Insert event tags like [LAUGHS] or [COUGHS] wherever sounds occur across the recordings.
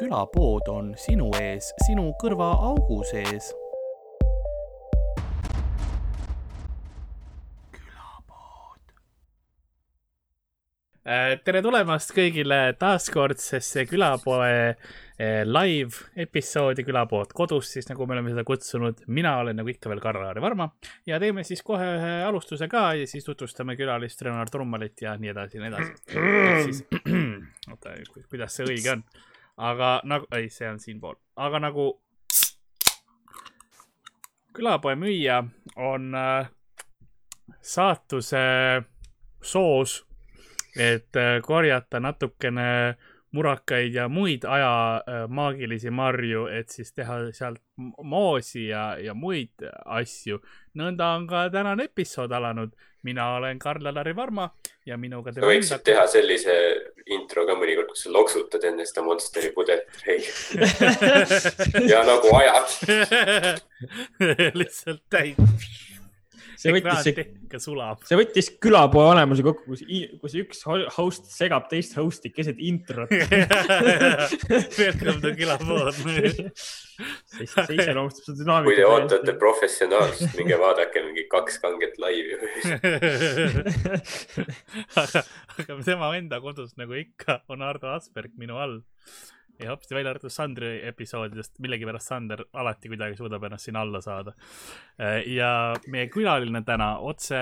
külapood on sinu ees, sinu kõrvaaugu sees. Äh, tere tulemast kõigile taaskordsesse külapoe äh, live episoodi Külapood kodus, siis nagu me oleme seda kutsunud. mina olen nagu ikka veel Karl-Laari Varma ja teeme siis kohe ühe alustuse ka ja siis tutvustame külalist Renar Trummalit ja nii edasi ja nii edasi. [CLEARS THROAT] [CLEARS THROAT] oota, kuidas see õige on, aga nagu, ei, see on siinpool, aga nagu külapoe müüja on äh, saatuse soos et äh, korjata natukene murakaid ja muid aja äh, maagilisi marju, et siis teha sealt moosi ja, ja muid asju. nõnda on ka tänane episood alanud. mina olen Karl-Alari Varma ja minuga. sa võiksid teha sellise intro ka mõnikord, kus sa loksutad enne seda Monsteri pudelit [LAUGHS] ja nagu ajad [LAUGHS] lihtsalt täis see võttis, see, sulab. see võttis külapoe olemuse kokku, kus, kus üks host segab teist host'i keset introt [LAUGHS] Welcome to külapood see, see iseloomustab seda dünaamikat. kui te ootate professionaalsust, minge vaadake mingi kaks kanget laivi [LAUGHS] aga, aga tema enda kodus nagu ikka on Ardo Asperg minu all ja hopsti välja arvatud Sandri episoodidest, millegipärast Sander alati kuidagi suudab ennast sinna alla saada. Äh, ja meie külaline täna otse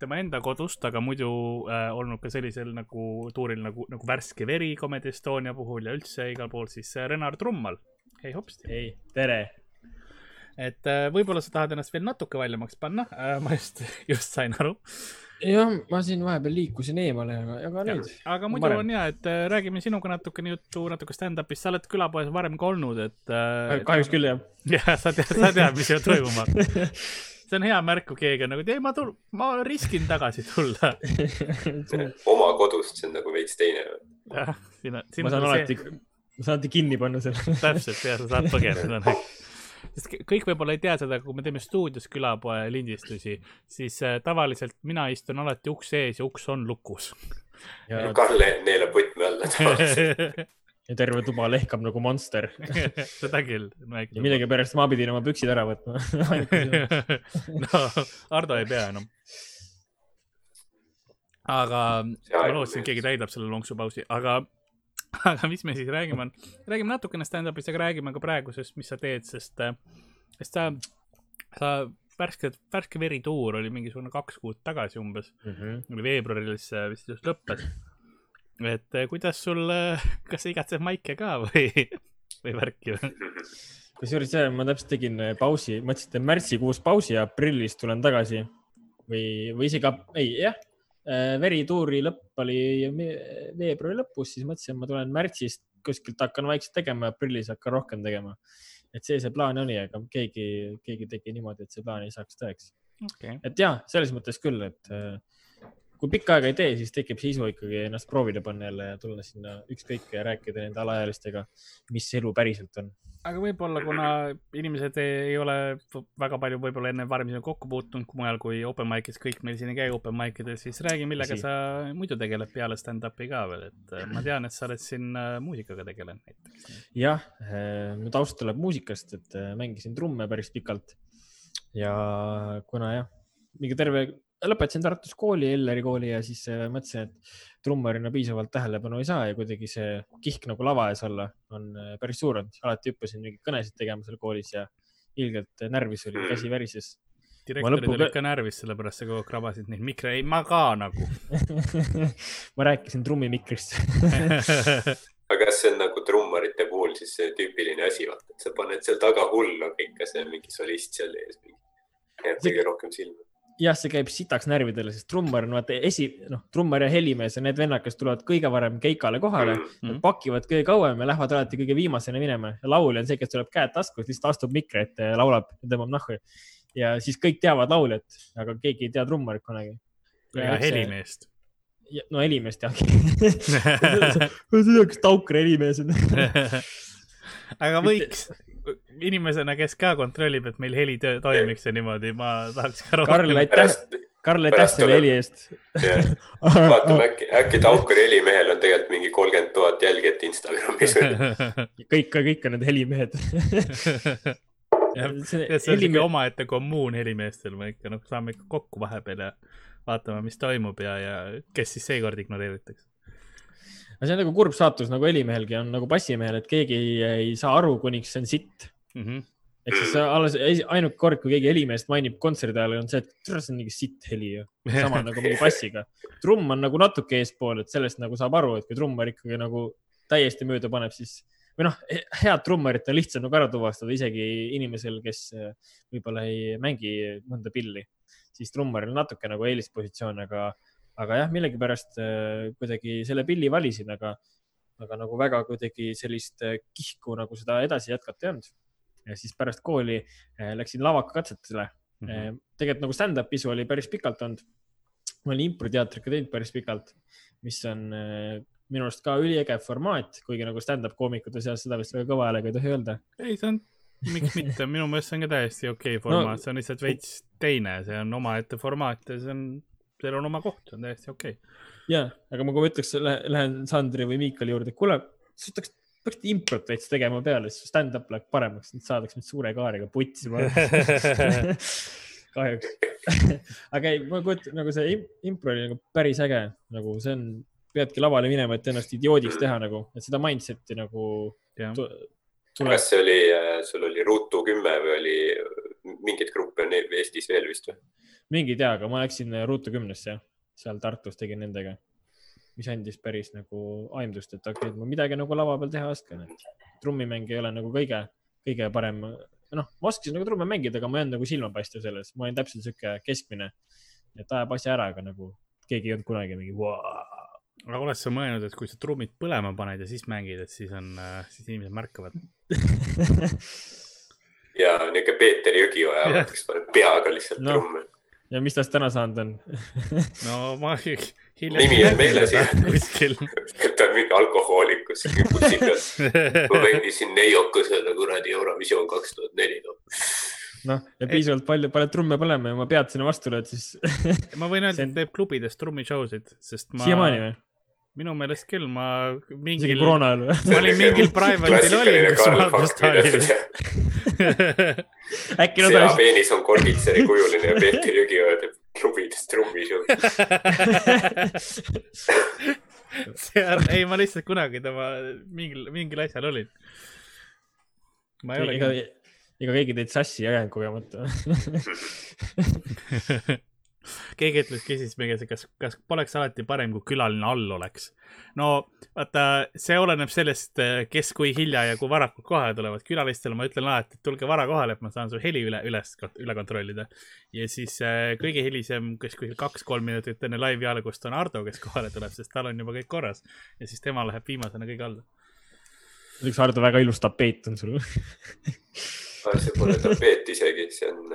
tema enda kodust, aga muidu äh, olnud ka sellisel nagu tuuril nagu, nagu Värske veri Comedy Estonia puhul ja üldse igal pool siis äh, Renar Trummal. hei hopsti. hei, tere. et äh, võib-olla sa tahad ennast veel natuke valjemaks panna äh,, ma just, just sain aru äh, jah, ma siin vahepeal liikusin eemale, aga, aga nüüd. aga muidu Varem. on hea, et äh, räägime sinuga natukene juttu, natuke stand-up'ist, sa oled külapoes varem ka olnud, et äh,. kahjuks küll, jah. [LAUGHS] jah, sa tead, sa tead, mis seal toimuma [LAUGHS] see on hea märk, kui keegi on nagu, et ei, ma tul-, ma riskin tagasi tulla [LAUGHS] oma kodust, see on nagu veits teine. jah, siin on. ma saan alati, ma saan alati kinni panna selle täpselt, jah, sa saad põgeneda sest kõik võib-olla ei tea seda, kui me teeme stuudios külapoe lindistusi, siis äh, tavaliselt mina istun alati ukse ees ja uks on lukus. ja Karl neelab võtme alla tavaliselt [LAUGHS] [LAUGHS] ja terve tuba lehkab nagu monster [LAUGHS] seda küll. ja millegipärast ma pidin oma püksid ära võtma no, Ardo ei pea enam. aga ma lootsin, et keegi täidab selle lonksupausi, aga aga mis me siis räägime, on, räägime natukene stand-up'ist, aga räägime ka praegusest, mis sa teed, sest, äh, sest sa, sa värske, värske verituur oli mingisugune kaks kuud tagasi umbes mm. -hmm. oli veebruaris vist just lõppes. et äh, kuidas sul, äh, kas sa igatsed maike ka või, või värki või? kusjuures jah, ma täpselt tegin pausi, mõtlesin, et teen märtsikuus pausi ja aprillis tulen tagasi või, või isegi, ei jah, Äh, verituuri lõpp oli veebruari lõpus, siis mõtlesin, ma tulen märtsist kuskilt hakkan vaikselt tegema, aprillis hakkan rohkem tegema. et see, see plaan oli, aga keegi, keegi tegi niimoodi, et see plaan ei saaks tõeks. Okay.. et ja selles mõttes küll, et äh, kui pikka aega ei tee, siis tekib see isu ikkagi ennast proovile panna jälle ja tulla sinna ükskõik ja rääkida nende alaealistega, mis elu päriselt on aga võib-olla, kuna inimesed ei ole väga palju võib-olla enne varem sinuga kokku puutunud mujal kui open mic'is, kõik meil siin ei käi open mic idel, siis räägi, millega Asi. sa muidu tegeled peale stand-up'i ka veel, et äh, ma tean, et sa oled siin äh, muusikaga tegelenud näiteks. jah, äh, mu taust tuleb muusikast, et mängisin trumme päris pikalt. ja kuna jah, mingi terve lõpetasin Tartus kooli, Elleri kooli ja siis äh, mõtlesin, et trummarina piisavalt tähelepanu ei saa ja kuidagi see kihk nagu lava ees olla on äh, päris suur olnud. alati hüppasin mingeid kõnesid tegema seal koolis ja ilgelt närvis oli, käsi värises. direktorid lõpuga... olid ka närvis, sellepärast sa kogu aeg krabasid neid mikre, ei ma ka nagu [LAUGHS] ma rääkisin trummimikrist [LAUGHS] aga kas see on nagu trummarite puhul siis see tüüpiline asi, vaata, et sa paned seal taga hullu ikka see mingi solist seal ees, jääb kõige rohkem silma jah, see käib sitaks närvidele, sest trummar on vaata esi, noh, trummar ja helimees on need vennad, kes tulevad kõige varem keikale kohale mm, -hmm. pakivad kõige kauem ja lähevad alati kõige viimasena minema ja laulja on see, kes tuleb käed taskus, lihtsalt astub mikri ette ja laulab ja tõmbab nahku. ja siis kõik teavad lauljat, aga keegi ei tea trummarit kunagi. ja, ja helimeest. no helimeest jah ma ei tea, kas Taukre helimees on [LAUGHS] aga võiks [LAUGHS] inimesena, kes ka kontrollib, et meil helitöö toimiks ja niimoodi, ma tahaks ka rohkem. Karl, aitäh, Karl, aitäh selle heli eest. [LAUGHS] vaatame äkki, äkki Taukari helimehel on tegelikult mingi kolmkümmend tuhat jälgijat Instagramis. [LAUGHS] kõik, kõik on need helimehed. [LAUGHS] ja see on siuke omaette kommuun helimeestel, me ikka noh, saame ikka kokku vahepeal ja vaatame, mis toimub ja, ja kes siis seekord ignoreeritakse. aga see on nagu kurb saatus nagu helimehelgi on nagu bassimehel, et keegi ei, ei saa aru, kuniks see on sitt. Mhm. ehk siis alles ainuke kord, kui keegi helimeest mainib kontserdi ajal, on see, et see on mingi sitt heli ju. sama nagu mingi bassiga. trumm on nagu natuke eespool, et sellest nagu saab aru, et kui trummar ikkagi nagu täiesti mööda paneb, siis või noh, head trummarit on lihtsam nagu ära tuvastada isegi inimesel, kes eh, võib-olla ei mängi mõnda pilli, siis trummaril on natuke nagu eelispositsioon, aga, aga jah, millegipärast eh, kuidagi selle pilli valisin, aga, aga nagu väga kuidagi sellist eh, kihku nagu seda edasi jätkata ei olnud. Ja siis pärast kooli eh, läksin lavakakatsetele Mhm. mm. tegelikult nagu stand-up'isu oli päris pikalt olnud. ma olen improteatrit ka teinud päris pikalt, mis on eh, minu arust ka üliäge formaat, kuigi nagu stand-up koomikute seas seda vist väga kõva häälega ei tohi öelda. ei, see on, miks mitte, minu meelest see on ka täiesti okei okay formaat no,, see on lihtsalt veits teine, see on omaette formaat ja see on, seal on oma koht, see on täiesti okei okay.. ja, aga ma kui ma ütleks, lähen Sandri või Miikali juurde, kuule, sa peaks, peaks improt veits tegema peale, siis stand-up läheb paremaks, nüüd saadaks mind suure kaariga putsi. [LAUGHS] kahjuks. [LAUGHS] aga ei, ma kujutan nagu see im- impro oli nagu päris äge, nagu see on, peadki lavale minema, et ennast idioodiks teha nagu, et seda mindset'i nagu tu- tuleb kas see oli, sul oli Ruutu kümme või oli mingeid gruppe on Eestis veel vist või? mingi ei tea, aga ma läksin Ruutu kümnesse, seal Tartus tegin nendega, mis andis päris nagu aimdust, et okei okay,, et ma midagi nagu lava peal teha oskan, et trummimäng ei ole nagu kõige, kõige parem. noh, ma oskasin nagu trumme mängida, aga ma ei olnud nagu silmapaistev selles, ma olin täpselt sihuke keskmine, et ajab asja ära, aga nagu keegi ei olnud kunagi mingi vau. aga oled sa mõelnud, et kui sa trummid põlema paned ja siis mängid, et siis on, siis inimesed märkavad? [LAUGHS] ja niisugune Peeter Jõgioja paneb peaga lihtsalt no. trumme. Ja mis tast täna saanud on? [LAUGHS] no ma [LAUGHS] hiljem. Nimi on meeles, jah. kuskil. [LAUGHS] ta on mingi alkohoolik kuskil bussi peal. ma mängisin neiokesele kuradi Eurovisioon kaks tuhat neli. noh, ja piisavalt palju paned trumme põlema ja oma pead sinna vastu lööd, siis ma võin öelda, et teeb klubides trummishowsid, sest ma. siiamaani või? Minu meelest küll, ma isegi mingil, koroona ajal või? [LAUGHS] ma olin mingil private'il olin, kus ma vaatasin äkki nad sea oleksid, peenis on Korgitseri kujuline ja Peeter Jõgioja teeb klubides trummishow. [LAUGHS] seal, ei, ma lihtsalt kunagi tema mingil, mingil asjal olin. ma ei ole, ega keegi teid sassi ei ajanud kogemata. [LAUGHS] keegi ütles, küsis meie käest, kas, kas poleks alati parem, kui külaline all oleks. no vaata, see oleneb sellest, kes kui hilja ja kui varakult kohale tulevad. külalistele ma ütlen alati, et tulge vara kohale, et ma saan su heli üle, üles, üle kontrollida. ja siis äh, kõige hilisem, kes kuskil kaks-kolm minutit enne laivi algust on Ardo, kes kohale tuleb, sest tal on juba kõik korras. ja siis tema läheb viimasena kõige alla. üks Hardo väga ilus tapeet on sul. [LAUGHS] see pole tapeet isegi, see on,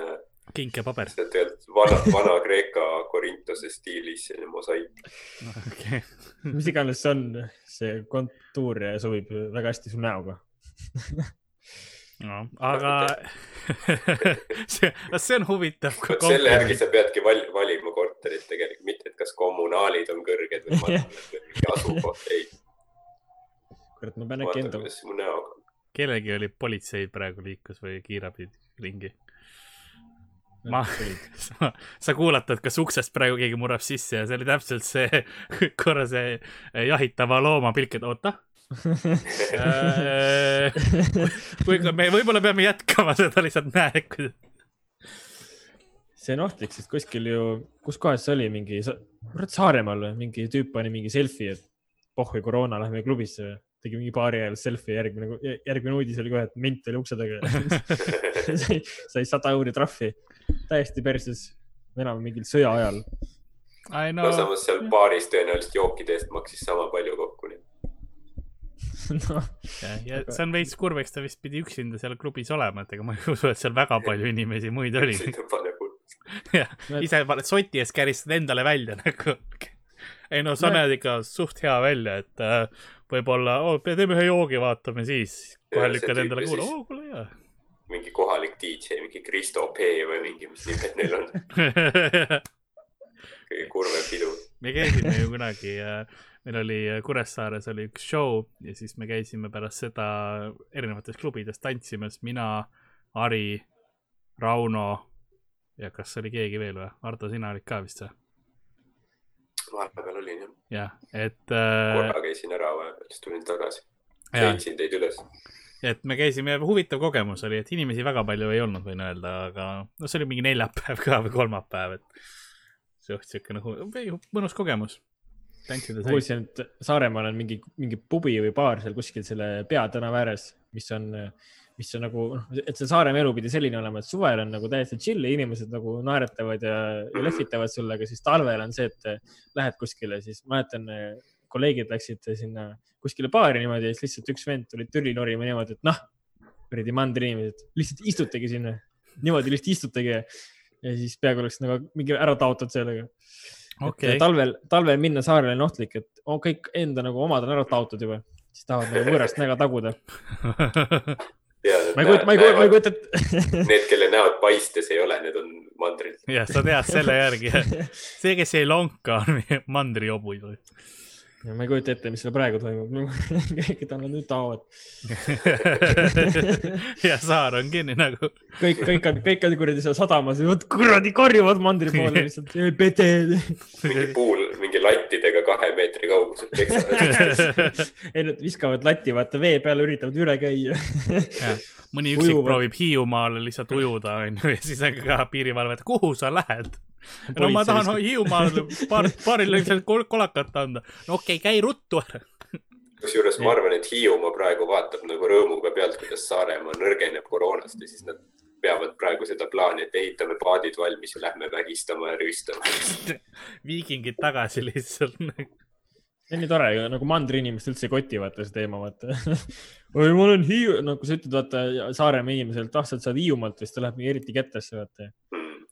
kink ja paber. see on tegelikult vana, Vana-Kreeka Korintose stiilis selline mosaik. okei. [LAUGHS] mis iganes see on, see kontuur sobib väga hästi su näoga. no aga [LAUGHS] see, see on huvitav. selle järgi sa peadki val valima korterit tegelikult, mitte et kas kommunaalid on kõrged või madalad [LAUGHS] või mingi asukoht, ei. kurat, ma pean äkki enda, kellelgi oli politsei praegu liiklus või kiirabi ringi. ma, [LAUGHS] sa, sa kuulatad, kas uksest praegu keegi murrab sisse ja see oli täpselt see [LAUGHS] korra see jahitava looma pilk, et oota. [LAUGHS] kuigi me võib-olla peame jätkama seda lihtsalt näed, kuidas. see on ohtlik, sest kuskil ju, kus kohas see oli, mingi, kurat Saaremaal või mingi tüüp pani mingi selfie, et pohhui koroona, lähme klubisse. Tegi mingi baari ajal selfie, järgmine, järgmine uudis oli kohe, et ment oli ukse taga. [LAUGHS] sai, sai sada euri trahvi, täiesti perses, enam mingil sõja ajal. no no, samas seal baaris tõenäoliselt jookide eest maksis sama palju kokku, nii [LAUGHS] noh, ja, ja see on veits kurb, eks ta vist pidi üksinda seal klubis olema, et ega ma ei usu, et seal väga palju [LAUGHS] inimesi muid oli. jah, ise paned soti eest käristad endale välja nagu. ei no sa No- näed ikka suht hea välja, et äh, võib-olla oh,, teeme ühe joogi, vaatame siis. kohe lükkad endale siis- oo kuule hea. mingi kohalik DJ, mingi Kristo P või mingi, mis nimed neil on. [LAUGHS] kõige kurvem pidu. me käisime ju kunagi, meil oli äh, Kuressaares oli üks show ja siis me käisime pärast seda erinevates klubides tantsimas, mina, Ari, Rauno ja kas oli keegi veel või? Ardo, sina olid ka vist või? Vahepeal olin jah, jah, et äh,, korra käisin ära vahepeal, siis tulin tagasi. leidsin teid üles. et me käisime, huvitav kogemus oli, et inimesi väga palju ei olnud, võin öelda, aga no see oli mingi neljapäev ka või kolmapäev, et suht siukene hu- mõnus kogemus. kuulsin, et Saaremaal on mingi, mingi pubi või baar seal kuskil selle peatänava ääres, mis on, mis on nagu, et see Saaremaa elu pidi selline olema, et suvel on nagu täiesti chill ja inimesed nagu naeratavad ja, ja lehvitavad sulle, aga siis talvel on see, et lähed kuskile, siis mäletan, kolleegid läksid sinna kuskile baari niimoodi ja siis lihtsalt üks vend tuli türi norima niimoodi, et noh, kuradi mandriinimesed, lihtsalt istutegi sinna, niimoodi lihtsalt istutegi. Ja siis peaaegu oleks nagu mingi ära taotud sellega. Et, talvel, talvel minna saarele on ohtlik, et on kõik enda nagu omad on ära taotud juba, siis tahavad nagu võõrast näga taguda. [LAUGHS] ma ei kujuta, ma ei kujuta, ma ei kujuta, et Need, kelle näod paistes ei ole, need on mandril. jah, sa tead selle järgi. see, kes ei lonka, on [LAUGHS] meie mandriobuid või? ma ei kujuta ette, mis seal praegu toimub. keda nad nüüd tahavad. [LAUGHS] ja saar on kinni nagu. kõik, kõik on, kõik on kuradi seal sadamas ja vot kuradi karjuvad mandri poole lihtsalt. pede. mingi puul, mingi lattidega kahe meetri kaugusel peksavad. [LAUGHS] ei, nad viskavad latti, vaata vee peale, üritavad üle käia. mõni üksik Ujuvad. proovib Hiiumaale lihtsalt ujuda, onju, ja siis on ka piirivalve, et kuhu sa lähed? no ma tahan Hiiumaale paar, paarile lihtsalt kol- kolakat anda. no okei okay,, käi ruttu ära. kusjuures ma arvan, et Hiiumaa praegu vaatab nagu rõõmuga pealt, kuidas Saaremaa nõrgeneb koroonast ja siis nad peavad praegu seda plaani, et ehitame paadid valmis ja lähme vägistama ja rüüstama. [LAUGHS] viikingid tagasi lihtsalt. see on nii tore, nagu mandri inimest üldse ei koti, vaata see teema, vaata. [LAUGHS] oi, ma olen Hiiu, no kui sa ütled, vaata Saaremaa inimeselt, ah, sa oled Hiiumaalt või siis ta läheb mingi eriti kettesse, vaata.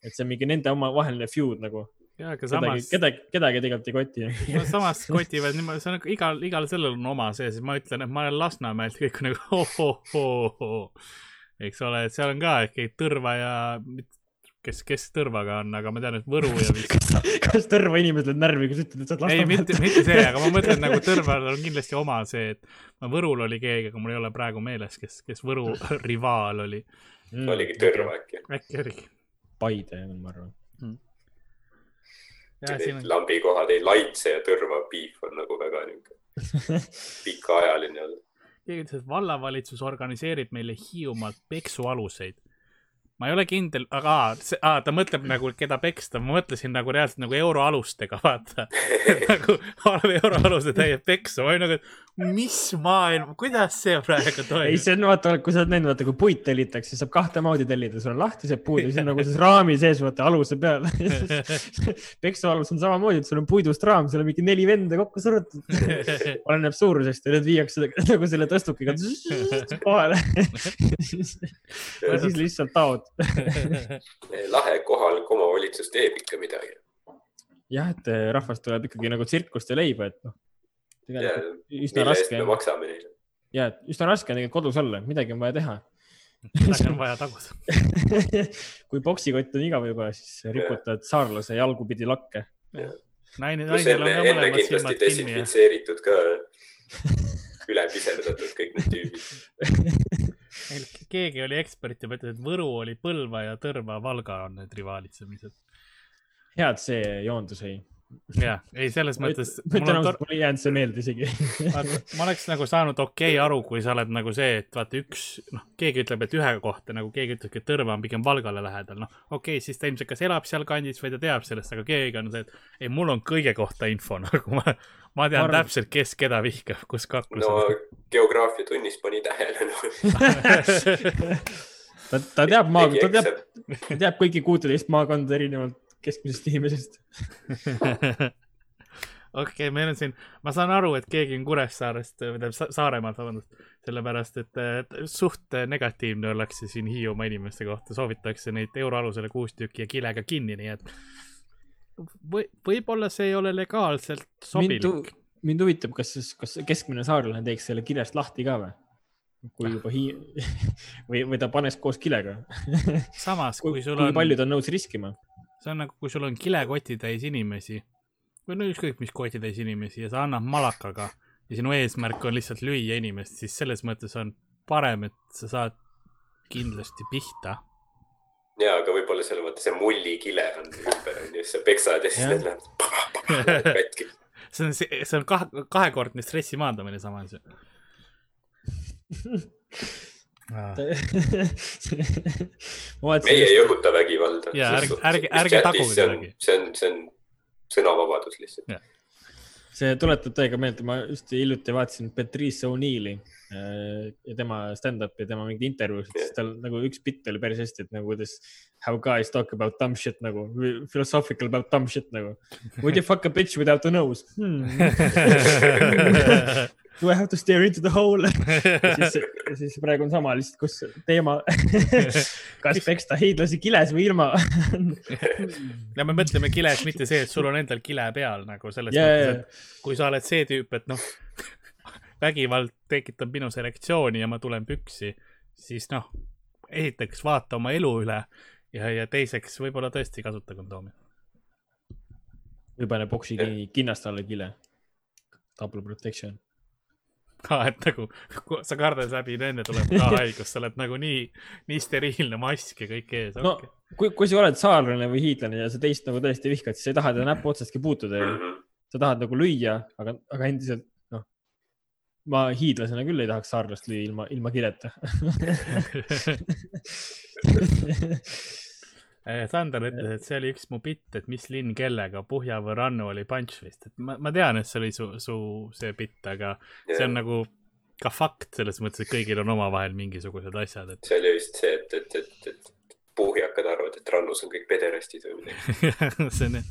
et see on mingi nende omavaheline feud nagu. ja, aga samas, kedagi, kedagi tegelikult ei koti. no samas kotivad niimoodi, see on nagu igal, igal sellel on oma see, siis ma ütlen, et ma olen Lasnamäelt, kõik on nagu oh-oh-oh. Eks ole, et seal on ka ikkagi Tõrva ja kes, kes Tõrvaga on, aga ma tean, et Võru ja [LAUGHS] vist kas Tõrva inimesed löövad närvi, kui sa ütled, et sa oled ei, mitte, Lasnamäelt? mitte see, aga ma mõtlen nagu [LAUGHS] Tõrval on kindlasti oma see, et no Võrul oli keegi, aga mul ei ole praegu meeles, kes, kes Võru [LAUGHS] rivaal oli. oligi Tõrva. äkki. äkki oligi. Paide, ma arvan. ja siin Need on, lambikohad, ei Laitse ja Tõrva piif on nagu väga niisugune pikaajaline olnud. Keegi ütles, et vallavalitsus organiseerib meile Hiiumaalt peksualuseid. ma ei ole kindel, aga see, aa, ta mõtleb nagu, keda peksta, ma mõtlesin nagu reaalselt nagu euroalustega, vaata. [LAUGHS] nagu euroaluse täie peksu, ma olin nagu, et mis maailm, kuidas see praegu ei, toimub? see on vaata, kui sa oled näinud, vaata kui puit tellitakse, siis saab kahte moodi tellida, sul on lahtised puud ja siis on nagu siis raami sees, vaata aluse peal. [LAUGHS] peksualus on samamoodi, et sul on puidust raam, seal on mingi neli venda kokku surutud. [LAUGHS] oleneb suurusest ja need viiakse [LAUGHS] nagu selle tõstukiga kohale. ja siis lihtsalt taod. lahe kohalik omavalitsus teeb ikka midagi. jah, et eh, rahvast tuleb ikkagi nagu tsirkust ja leiba, et noh. Tegelikult üsna mille eest raske me, maksame neile. ja et üsna raske on tegelikult kodus olla, midagi on vaja teha. midagi on vaja taguda. [LAUGHS] kui poksikott on igav juba, siis riputad saarlase jalgupidi lakke. naine, pluss naisel on ka mõlemad silmad kinni ja desinfitseeritud ka. üle piserdatud kõik need tüübid. [LAUGHS] meil keegi oli ekspert ja ütles, et Võru oli Põlva ja Tõrva, Valga on need rivaalitsemised. head see joondus ei. jah, ei selles mõttes. ma ütlen ausalt, mul ei jäänud see meelde isegi. ma oleks nagu saanud okei okay aru, kui sa oled nagu see, et vaata üks, noh, keegi ütleb, et ühe kohta nagu keegi ütlebki, et Tõrva on pigem Valgale lähedal, noh, okei okay,, siis ta ilmselt kas elab sealkandis või ta teab sellest, aga keegi on see, et ei, mul on kõige kohta info [LAUGHS] nagu ma, ma tean arvan- täpselt, kes keda vihkab, kus kaklus no on. geograafiatunnis pani tähele no.. ta, ta teab maa, ta teab, teab kõiki kuuteist maakonda erinevalt keskmisest inimesest. [LAUGHS] okei, meil on siin, ma saan aru, et keegi on Kuressaarest, või tähendab Sa- Saaremaalt, vabandust, sellepärast et et suht negatiivne ollakse siin Hiiumaa inimeste kohta, soovitakse neid euroalusele kuus tükki ja kilega kinni, nii et või võib-olla see ei ole legaalselt sobilik., mind huvitab, kas siis, kas keskmine saarlane teeks selle kilest lahti ka või? kui juba hi- [LAUGHS] või, või ta paneks koos kilega. samas, kui, kui sul kui on, palju ta on nõus riskima? See on nagu, kui sul on kilekoti täis inimesi või no ükskõik mis koti täis inimesi ja sa annad malakaga ja sinu eesmärk on lihtsalt lüüa inimest, siis selles mõttes on parem, et sa saad kindlasti pihta. ja, aga võib-olla seal vaata see mullikile on ümber onju, sa peksad ja siis need lähevad [LAUGHS] [LAUGHS] katki. see on, see on kahe, kahekordne stressi maandamine samas ju. [LAUGHS] [LAUGHS] meie ei just, õhuta vägivalda. Jaa, ärge- ärge- ärge taguge kedagi. see on, see on sõnavabadus lihtsalt. see tuletab täiega meelde, ma just hiljuti vaatasin Patrice O'Neill'i äh, ja tema stand-up'i, tema mingeid intervjuusid, siis tal nagu üks bitt oli päris hästi, et nagu kuidas how guys talk about dumb shit nagu, philosophical about dumb shit nagu. Would you fuck a bitch without a nose hmm. [LAUGHS] Do I have to stare into the hole? [LAUGHS] siis, siis praegu on sama lihtsalt, kus teema, [LAUGHS] kas peksta hiidlasi kiles või ilma. ja me mõtleme kiles mitte see, et sul on endal kile peal nagu selles ja, mõttes, ja, et kui sa oled see tüüp, et noh, vägivald tekitab minus erektsiooni ja ma tulen püksi, siis noh, esiteks vaata oma elu üle ja, ja teiseks võib-olla tõesti kasuta kondoomi. või pane boksi kinnast alla kile. Double protection. ka, et nagu sa kardad läbi nende tuleb ka haigus, sa oled nagu nii, nii steriilne mask ja kõik ees no okay.. kui, kui sa oled saarlane või hiidlane ja sa teist nagu tõesti vihkad, siis sa ei taha teda näpu otsastki puutuda ju. Mhm. sa tahad nagu lüüa, aga, aga endiselt noh, ma hiidlasena küll ei tahaks saarlast lüüa ilma, ilma kileta. [LAUGHS] [LAUGHS] Eh, Sander ütles, et see oli üks mu bitt, et mis linn kellega, Puhja või Rannu oli punch vist, et ma, ma tean, et see oli su, su see bitt, aga see on nagu ka fakt selles mõttes, et kõigil on omavahel mingisugused asjad, et see oli vist see, et, et, et, et puhjakad arvavad, et rannus on kõik pederastid või midagi. [LAUGHS] see on,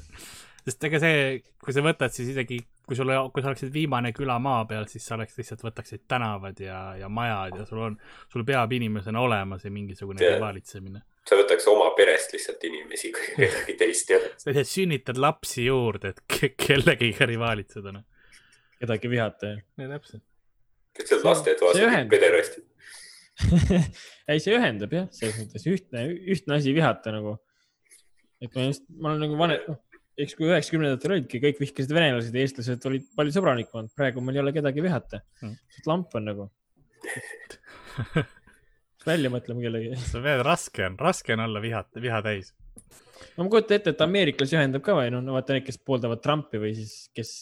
sest ega see, kui sa võtad, siis isegi kui sul, kui sa oleksid viimane küla maa peal, siis sa oleks lihtsalt võtaksid tänavad ja, ja majad ja sul on, sul peab inimesena olema see mingisugune Jah. rivaalitsemine. Sa võtaks oma perest lihtsalt inimesi, kedagi teist ei ole. sa lihtsalt sünnitad lapsi juurde, et ke- kellegiga rivaalitseda, noh. kedagi vihata ju. ja täpselt. See- lastetoas pederastid. [LAUGHS] ei, see ühendab jah, selles mõttes ühtne, ühtne asi vihata nagu. et ma just, ma olen nagu vanem, noh, eks kui üheksakümnendatel olidki, kõik vihkasid venelased ja eestlased olid palju sõbralikumad, praegu meil ei ole kedagi vihata Mm. mm.. lamp on nagu. [LAUGHS] välja mõtlema kellegi. [LAUGHS] sa pead, raske on, raske on olla vihata, viha täis. no ma kujutan ette, et ameeriklasi ühendab ka või noh, no vaata need, kes pooldavad Trumpi või siis, kes.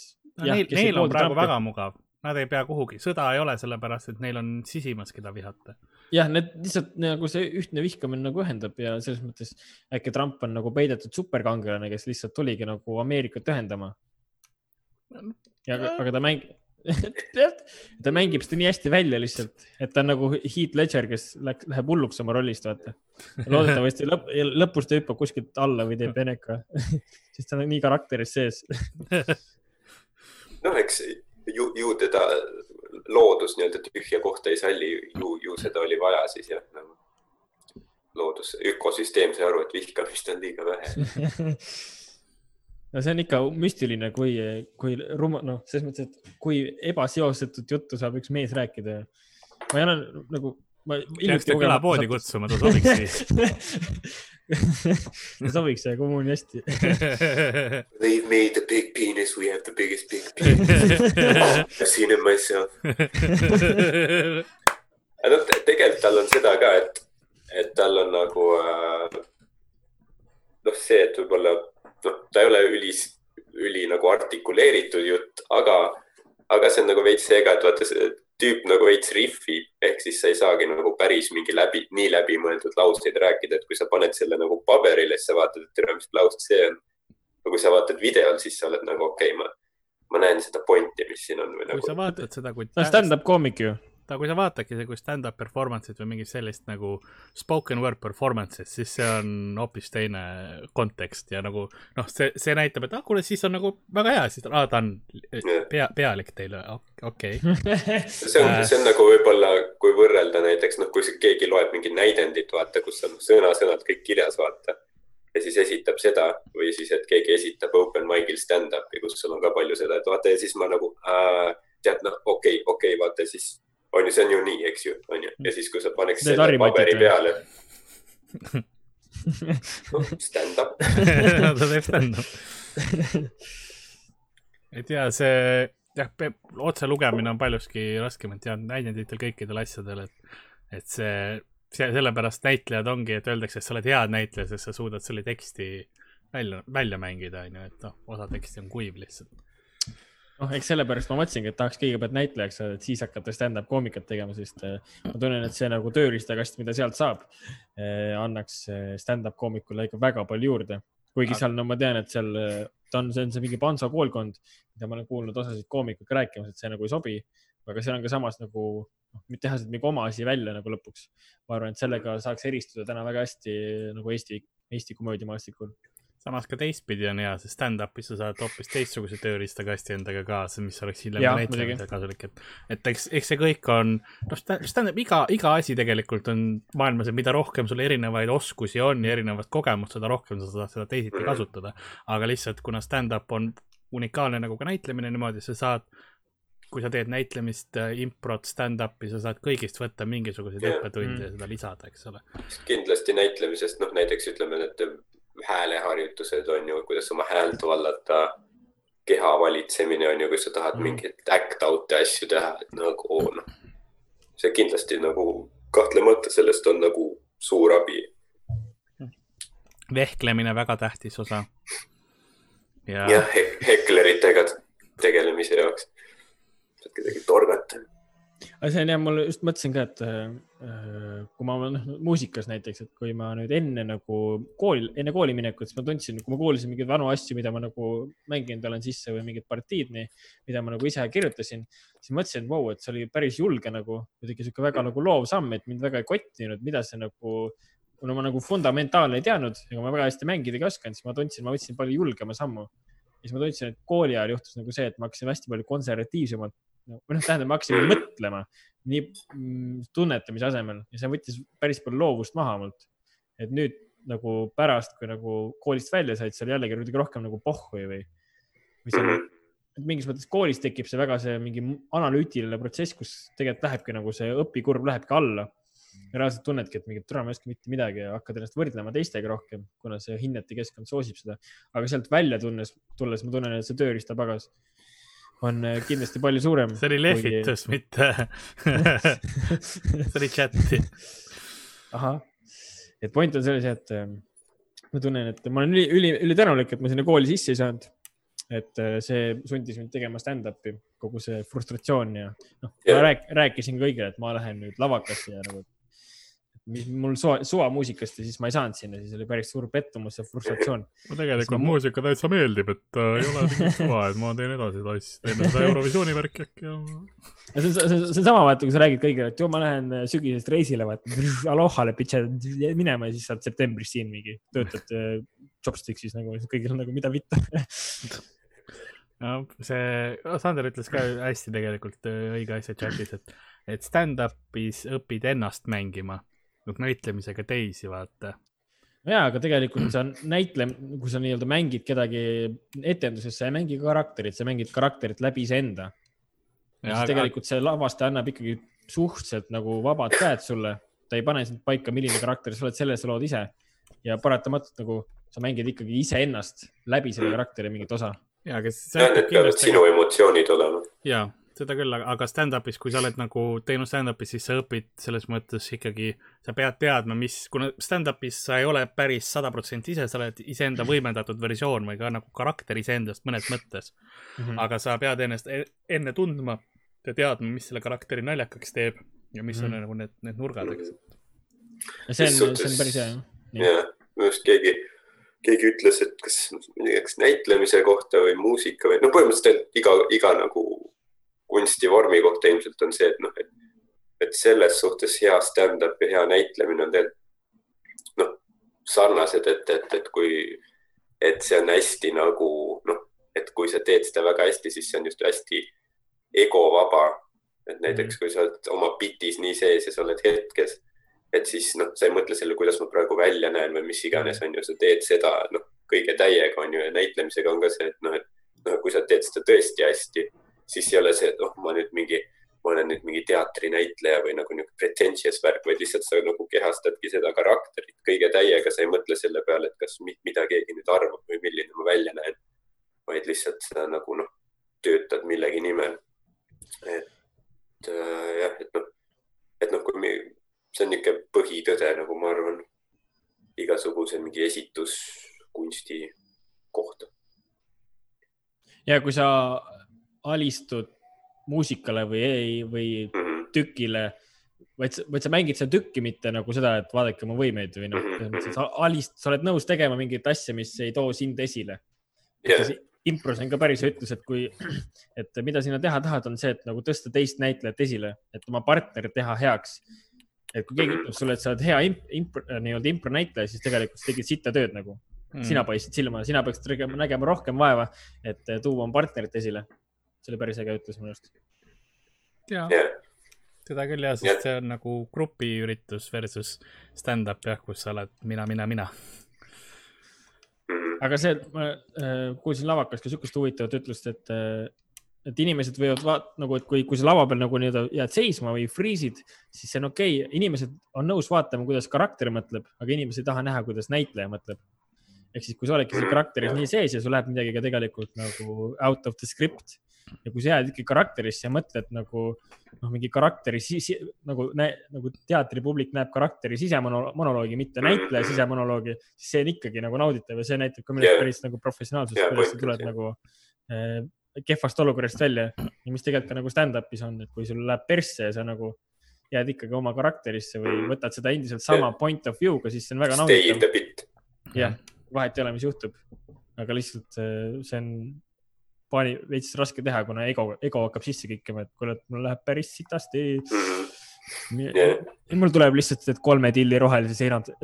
Neil, neil on praegu väga mugav, nad ei pea kuhugi, sõda ei ole, sellepärast et neil on sisimas, keda vihata. jah, need lihtsalt nagu see ühtne vihkamine nagu ühendab ja selles mõttes äkki Trump on nagu peidetud superkangelane, kes lihtsalt tuligi nagu Ameerikat ühendama. ja aga, aga ta mängib, ta mängib seda nii hästi välja lihtsalt, et ta on nagu Heath Ledger, kes läks, läheb hulluks oma rollist, vaata. loodetavasti lõpp, lõpus ta hüppab kuskilt alla või teeb veneka, siis ta on nii karakteris sees. noh, eks ju, ju teda loodus nii-öelda tühja kohta ei salli, ju, ju seda oli vaja siis jah nagu.. loodus, ökosüsteem sai aru, et vihkamist on liiga vähe. [LAUGHS] no see on ikka müstiline, kui, kui ruma, noh, selles mõttes, et kui ebaseosetut juttu saab üks mees rääkida. ma ei ole nagu, ma. peaks ta külapoodi kutsuma, ta sobiks siis. [LAUGHS] ta sobiks ja kommuuni hästi. [LAUGHS] They've made the big penis, we have the biggest big penis. [LAUGHS] I've seen it myself. aga noh, tegelikult tal on seda ka, et, et tal on nagu äh, noh, see, et võib-olla noh, ta ei ole ülis, üli nagu artikuleeritud jutt, aga, aga see on nagu veits see ka, et vaata see tüüp nagu veits rihvib, ehk siis sa ei saagi nagu päris mingi läbi, nii läbimõeldud lauseid rääkida, et kui sa paned selle nagu paberile, siis sa vaatad, et tere, mis lause see on. aga kui sa vaatad videol, siis sa oled nagu okei okay,, ma, ma näen seda pointi, mis siin on või kui sa nagu. vaatad seda, kui on stand-up koomik ju. ta, kui sa vaatadki see, kui stand-up performance'id või mingit sellist nagu spoken word performance'id, siis see on hoopis teine kontekst ja nagu noh, see, see näitab, et ah, kuule, siis on nagu väga hea, siis ah, ta on pea, pealik teile, okei okay. [LAUGHS] see on, see on nagu võib-olla, kui võrrelda näiteks noh, kui keegi loeb mingit näidendit, vaata, kus on sõna-sõnalt kõik kirjas, vaata. ja siis esitab seda või siis, et keegi esitab open mic'il stand-up'i, kus sul on ka palju seda, et vaata ja siis ma nagu äh, tead, noh, okei okay,, okei okay,, vaata siis on ju, see on ju nii, eks ju, on ju, ja siis, kui sa paneks Need selle paberi või? peale. noh, stand-up. ta teeb stand-up. ei tea, see jah, otse lugemine on paljuski raskem, et tead näidenditel kõikidel asjadel, et, et see, see, sellepärast näitlejad ongi, et öeldakse, et sa oled hea näitleja, sest sa suudad selle teksti välja, välja mängida, onju, et noh, osa teksti on kuiv lihtsalt. noh, eks sellepärast ma mõtlesingi, et tahaks kõigepealt näitlejaks saada, et siis hakata stand-up koomikat tegema, sest eh, ma tunnen, et see nagu tööriistakast, mida sealt saab, annaks eh, stand-up koomikule ikka väga palju juurde. kuigi seal, no ma tean, et seal eh, ta on, see on see mingi Panso koolkond, mida ma olen kuulnud osasid koomikuid rääkimas, et see nagu ei sobi. aga seal on ka samas nagu, noh, teha sealt mingi oma asi välja nagu lõpuks. ma arvan, et sellega saaks eristuda täna väga hästi nagu Eesti, Eesti komöödiamaastikul. Samas ka teistpidi on hea, sest stand-up'is sa saad hoopis teistsuguse tööriistakasti endaga kaasa, mis oleks hiljem Jah, ka näitlejatel muidugi. kasulik, et, et eks, eks see kõik on, noh, stand-up, iga, iga asi tegelikult on maailmas, et mida rohkem sul erinevaid oskusi on ja erinevat kogemust, seda rohkem sa saad seda teisiti kasutada. aga lihtsalt, kuna stand-up on unikaalne nagu ka näitlemine niimoodi, sa saad, kui sa teed näitlemist, improt, stand-up'i, sa saad kõigist võtta mingisuguseid õppetunde ja Mm. seda lisada, eks ole. kindlasti näitlemisest, noh näiteks ütleme need hääleharjutused on ju, kuidas oma häält vallata, keha valitsemine on ju, kui sa tahad Mhm. mingeid act out'e asju teha, et nagu noh, see kindlasti nagu kahtlemata sellest on nagu suur abi. vehklemine väga tähtis osa. ja, jah, hekleritega tegelemise jaoks. saad kedagi torgata. aga see on jah, mul just mõtlesin ka, et kui ma noh, [LAUGHS] muusikas näiteks, et kui ma nüüd enne nagu kooli, enne kooli minekut, siis ma tundsin, kui ma kuulsin mingeid vanu asju, mida ma nagu mänginud olen sisse või mingid partiid, mida ma nagu ise kirjutasin, siis mõtlesin, et vau, et see oli päris julge nagu kuidagi sihuke väga nagu loov samm, et mind väga ei kottinud, mida see nagu, kuna ma nagu fundamentaalne ei teadnud ega ma väga hästi mängida ei osanud, siis ma tundsin, ma võtsin palju julgema sammu. ja siis ma tundsin, et kooli ajal juhtus nagu see, et ma hakkasin hästi palju konservatiivsemalt no,, või noh, tähendab, ma hakkasin mõtlema nii mm, tunnetamise asemel ja see võttis päris palju loovust maha mult. et nüüd nagu pärast, kui nagu koolist välja said, seal jällegi kuidagi rohkem nagu pohhu või, või see Mhm. mingis mõttes koolis tekib see väga see mingi analüütiline protsess, kus tegelikult lähebki nagu see õpikurv lähebki alla. ja reaalselt tunnedki, et mingit türa ma ei oska mitte midagi ja hakkad ennast võrdlema teistega rohkem, kuna see hinnete keskkond soosib seda. aga sealt välja tunnes, tulles ma tunnen, et see tööriistapagas on äh, kindlasti palju suurem. see oli lehvitus, mitte [LAUGHS] see oli chati. ahah, et point on selles, et ähm, ma tunnen, et ma olen üli, üli, ülitänulik, et ma sinna kooli sisse ei saanud. et äh, see sundis mind tegema stand-up'i, kogu see frustratsioon ja noh, ma rääk, rääkisin kõigile, et ma lähen nüüd lavakasse ja nagu, mis mul suva, suvamuusikast ja siis ma ei saanud sinna, siis oli päris suur pettumus ja frustratsioon. mulle tegelikult ma- muusika täitsa meeldib, et äh, ei ole mingit [LAUGHS] suva, et ma teen edasi seda asja, teeme seda Eurovisiooni värki äkki ja. ja see on, see on, see on sama, vaata, kui sa räägid kõigile, et joo, ma lähen äh, sügisest reisile, vaata, [LAUGHS] alohale, pitšad minema ja siis saad septembris siin mingi, töötad äh, chopsticks'is nagu, kõigil on nagu mida vitta. [LAUGHS] no see, Sander ütles ka hästi tegelikult äh, õige asja chatis, et, et stand-up'is õpid ennast mängima, noh näitlemisega teisi, vaata. ja, aga tegelikult sa näitle, kui sa nii-öelda mängid kedagi etenduses, sa ei mängi karakterit, sa mängid karakterit läbi iseenda. ja siis tegelikult see lavastaja annab ikkagi suhteliselt nagu vabad käed sulle, ta ei pane sind paika, milline karakter sa oled, selle sa lood ise ja paratamatult nagu sa mängid ikkagi iseennast läbi selle karakteri mingit osa jaa, aga see jah, need peavad sinu emotsioonid olema. jaa, seda küll, aga stand-up'is, kui sa oled nagu teinud stand-up'i, siis sa õpid selles mõttes ikkagi, sa pead teadma, mis, kuna stand-up'is sa ei ole päris sada protsenti ise, sa oled iseenda võimendatud versioon või ka nagu karakter iseendast mõnes mõttes. mm. aga sa pead ennast e- enne tundma ja teadma, mis selle karakteri naljakaks teeb ja mis on Mhm. nagu need, need nurgad, eks. ja see on, see on päris hea jah. Jah, minu arust keegi, keegi ütles, et kas, kas näitlemise kohta või muusika või noh, põhimõtteliselt iga, iga nagu kunstivormi kohta ilmselt on see, et noh, et, et selles suhtes hea stand-up ja hea näitlemine on tegelikult noh, sarnased, et, et, et kui, et see on hästi nagu noh, et kui sa teed seda väga hästi, siis see on just hästi egovaba. et näiteks kui sa oled oma bitis nii sees ja sa oled hetkes, et siis noh, sa ei mõtle selle, kuidas ma praegu välja näen või mis iganes on ju, sa teed seda noh, kõige täiega on ju ja näitlemisega on ka see, et noh, et noh, kui sa teed seda tõesti hästi, siis ei ole see, et noh, ma nüüd mingi, ma olen nüüd mingi teatrinäitleja või nagu niisugune pretentious värk, vaid lihtsalt sa nagu kehastadki seda karakterit kõige täiega, sa ei mõtle selle peale, et kas, mida keegi nüüd arvab või milline ma välja näen. vaid lihtsalt sa nagu noh, töötad millegi nimel. et äh, jah, et noh, et noh, kui me, see on niisugune põhitõde, nagu ma arvan, igasuguse mingi esituskunsti kohta. ja kui sa alistud muusikale või, või Mhm. tükile, vaid, vaid sa mängid seda tükki, mitte nagu seda, et vaadake mu võimeid või noh, Mhm, selles mõttes, et mhm. sa alist-, sa oled nõus tegema mingit asja, mis ei too sind esile. jah, impros on ka päris ütlus, et kui, et mida sina teha tahad, on see, et nagu tõsta teist näitlejat esile, et oma partnerit teha heaks. et kui keegi Mhm. ütleb sulle, et sa oled hea imp, impro, nii-öelda impro näitleja, siis tegelikult sa tegid sitta tööd nagu. Mm. sina paistsid silma, sina peaksid nägema rohkem vaeva, et tuua oma partnerit esile. See oli päris äge ütlus minu arust. jaa, jah, seda küll jah, sest see on nagu grupiüritus versus stand-up jah, kus sa oled mina, mina, mina. Mhm. aga see, ma äh, kuulsin lavakas ka sihukest huvitavat ütlust, et, et inimesed võivad vaat- nagu, et kui, kui sa lava peal nagu nii-öelda jääd seisma või friisid, siis see on okei okay., inimesed on nõus vaatama, kuidas karakter mõtleb, aga inimesed ei taha näha, kuidas näitleja mõtleb. ehk siis, kui sa oledki seal karakteris nii sees ja sul läheb midagi ka tegelikult nagu out of the script ja kui sa jääd ikkagi karakterisse ja mõtled nagu noh, mingi karakteri sisi, nagu, nagu teatripublik näeb karakteri sisemonoloogi, mitte näitleja sisemonoloogi, siis see on ikkagi nagu nauditav ja see näitab ka minu arust päris nagu professionaalsust Jah, kuidas sa tuled jah. nagu äh, kehvast olukorrast välja ja mis tegelikult ka nagu stand-up'is on, et kui sul läheb persse ja sa nagu jääd ikkagi oma karakterisse või Mhm. võtad seda endiselt sama point of view'ga, siis see on väga nauditav. jah, vahet ei ole, mis juhtub, aga lihtsalt äh, see on paani veits raske teha, kuna ego, ego hakkab sisse kikkima, et kuule, et mul läheb päris sitasti. Jah. mul tuleb lihtsalt need kolme tilli rohelise seinad. [LAUGHS]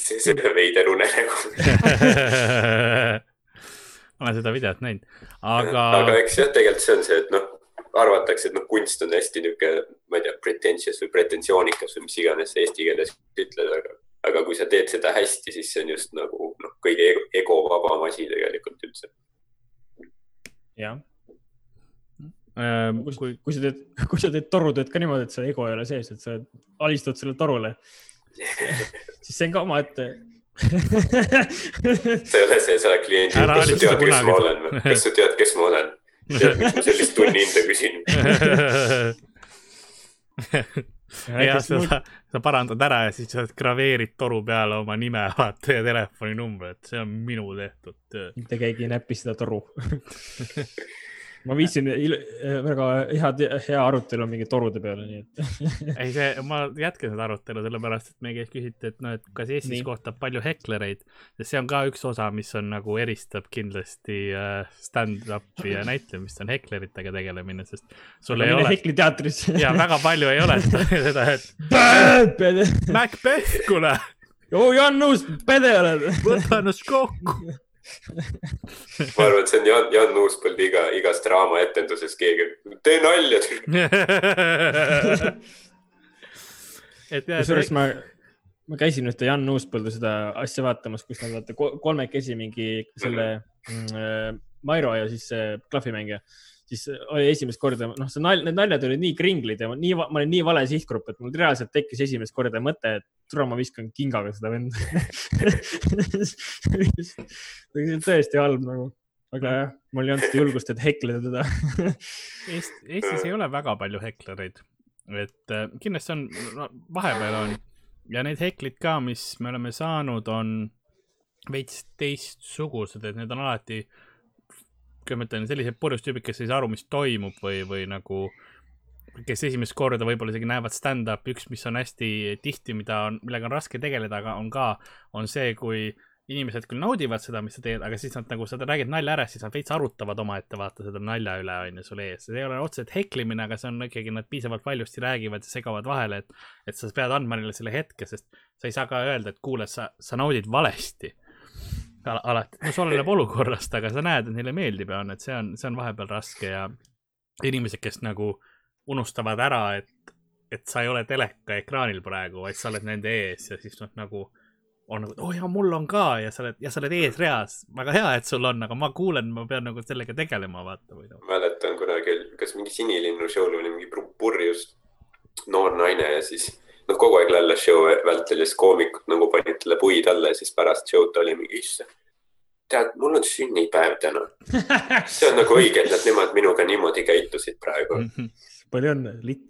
see, see veider unenägu. ma olen seda videot näinud, aga aga eks jah, tegelikult see on see, et noh, arvatakse, et noh, kunst on hästi niisugune, ma ei tea, pretentious või pretensioonikas või mis iganes eesti keeles ütled, aga, aga kui sa teed seda hästi, siis see on just nagu kõige ego- egovabam asi tegelikult üldse. jah, ähm, kui, kui, sa teed, kui sa teed [LAUGHS] torutööd ka niimoodi, et see ego ei ole sees, et sa alistud sellele torule, [LAUGHS] siis see on ka omaette. sa ei ole see, sa oled klient, kas sa tead, kes ma olen kas sa tead, kes ma olen? tead, miks ma sellist tunnihinda küsin? [LAUGHS] ja seda, sa parandad ära ja siis sa graveerid toru peale oma nime, [LAUGHS] vaata ja telefoninumbri, et see on minu tehtud töö. mitte keegi ei näpi seda toru. [LAUGHS] ma viitsin, väga hea, hea arutelu mingi torude peale, nii et ei, see, ma jätkan seda arutelu sellepärast, et meie käest küsiti, et noh, et kas Eestis Nii. kohtab palju heklereid, sest see on ka üks osa, mis on nagu eristab kindlasti äh, stand-up'i ja näitlemist, on hekleritega tegelemine, sest sul ei mine ole Hekli teatrisse. ja väga palju ei ole [LAUGHS] seda, et Macbeth, kuule, oo Jan Uus, pede oled. võta ennast kokku. [LAUGHS] [LAUGHS] ma arvan, et see on Jan, Jan Uuspõld iga, igas draamaetenduses keegi, tee nalja. [LAUGHS] kusjuures ma, ma käisin ühte Jan Uuspõldu seda asja vaatamas, kus nad vaata ko- kolmekesi mingi selle mm, äh, Mairo ja siis see klahvimängija, siis oli esimest korda, noh, see nalj, need naljad olid nii kringlid ja ma nii, ma olin nii vale sihtgrupp, et mul reaalselt tekkis esimest korda mõte, et tule ma viskan kingaga seda venda. see oli tõesti halb nagu, aga jah, mul ei olnud julgust, et heklida teda. [LAUGHS] Eest, Eestis ei ole väga palju heklereid, et äh, kindlasti on no,, vahepeal on ja need heklid ka, mis me oleme saanud, on veits teistsugused, et need on alati, kuidas ma ütlen, sellised purjus tüübid, kes ei saa aru, mis toimub või, või nagu kes esimest korda võib-olla isegi näevad stand-up'i, üks, mis on hästi tihti, mida on, millega on raske tegeleda, aga on ka, on see, kui inimesed küll naudivad seda, mis sa teed, aga siis nad nagu sa räägid nalja ära, siis nad veits arutavad omaette vaata seda nalja üle on ju sul ees, see ei ole otseselt heklimine, aga see on ikkagi, nad piisavalt valjusti räägivad ja segavad vahele, et, et sa pead andma neile selle hetke, sest sa ei saa ka öelda, et kuule, sa, sa naudid valesti Al. alati, no see [LAUGHS] oleneb olukorrast, aga sa näed, et neile meeldib ja on, et see on, see on vahepeal raske ja inimesed, kes nagu unustavad ära, et, et sa ei ole teleka ekraanil praegu, vaid sa oled nende ees ja siis noh, nagu on nagu, oo oh, jaa, mul on ka. Ja sa oled, ja sa oled eesreas, väga hea, et sul on, aga ma kuulen, ma pean nagu sellega tegelema, vaata või noh. mäletan kunagi, kas mingi Sinilinnu show'l oli mingi pur- purjus noor naine ja siis noh, kogu aeg lällas show vältel ja siis koomikud nagu panid talle puid alla ja siis pärast show'd oli mingi issand. tead, mul on sünnipäev täna. see on nagu õige, et nad nemad minuga niimoodi käitusid praegu. palju õnne, litt.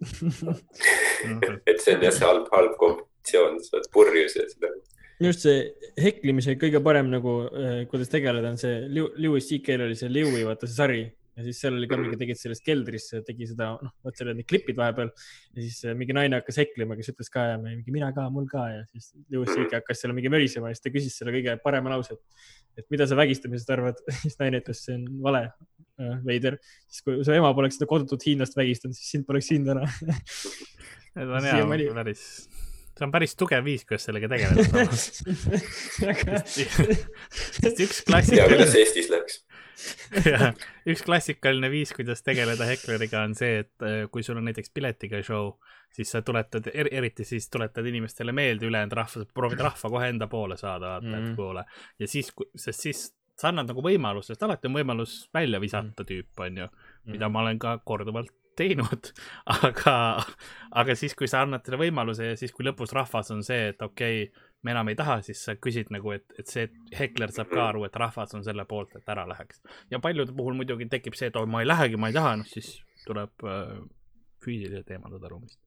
[LAUGHS] et see on jah, see halb, halb kombinatsioon, sa oled purjus ja seda. just see heklimise kõige parem nagu, kuidas tegeleda, on see Lew- Lewis CK-l oli see Lewi, vaata see sari ja siis seal oli ka mingi, tegid selles keldris, tegi seda, noh, vot seal olid need klipid vahepeal ja siis äh, mingi naine hakkas heklima, kes ütles ka ja me mingi mina ka, mul ka ja siis Lewis CK hakkas seal mingi mölisema ja siis ta küsis selle kõige parema lause, et, et mida sa vägistamisest arvad, [LAUGHS] siis naine ütles, see on vale, veider, siis kui su ema poleks seda kodutut hiinlast vägistanud, siis sind poleks siin täna. [LAUGHS] see on hea päris, see on päris tugev viis, kuidas sellega tegeleda. [LAUGHS] sest üks klassikaline kuidas, Eestis läks. [LAUGHS] üks klassikaline viis, kuidas tegeleda hekleriga on see, et äh, kui sul on näiteks piletiga show, siis sa tuletad er,, eriti siis tuletad inimestele meelde ülejäänud rahva, proovid rahva kohe enda poole saada, vaata, et Mhm. kuule. ja siis, sest siis sa annad nagu võimaluse, sest alati on võimalus välja visata tüüp, onju, mida ma olen ka korduvalt teinud, [LAUGHS] aga, aga siis, kui sa annad selle võimaluse ja siis, kui lõpus rahvas on see, et okei okay,, me enam ei taha, siis sa küsid nagu, et, et see hekler saab ka aru, et rahvas on selle poolt, et ära läheks. ja paljude puhul muidugi tekib see, et oi, ma ei lähegi, ma ei taha, noh siis tuleb äh, füüsiliselt eemaldada ruumist.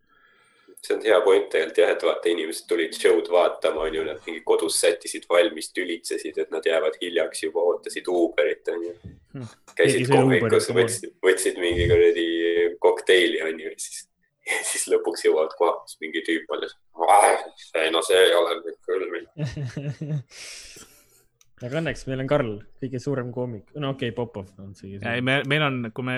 see on hea point tegelikult jah, et vaata, inimesed tulid show'd vaatama, onju, nad mingi kodus sättisid valmis, tülitsesid, et nad jäävad hiljaks juba, ootasid Uberit, onju Hmm.. käisid kohvikus, võtsid, võtsid mingi kuradi kokteili, onju, ja siis, ja siis lõpuks jõuavad kohale, siis mingi tüüp alles. no see ei ole nüüd küll. [LAUGHS] aga õnneks meil on Karl, kõige suurem koomik, no okei okay,, Popov on see. ei, me, meil on, kui me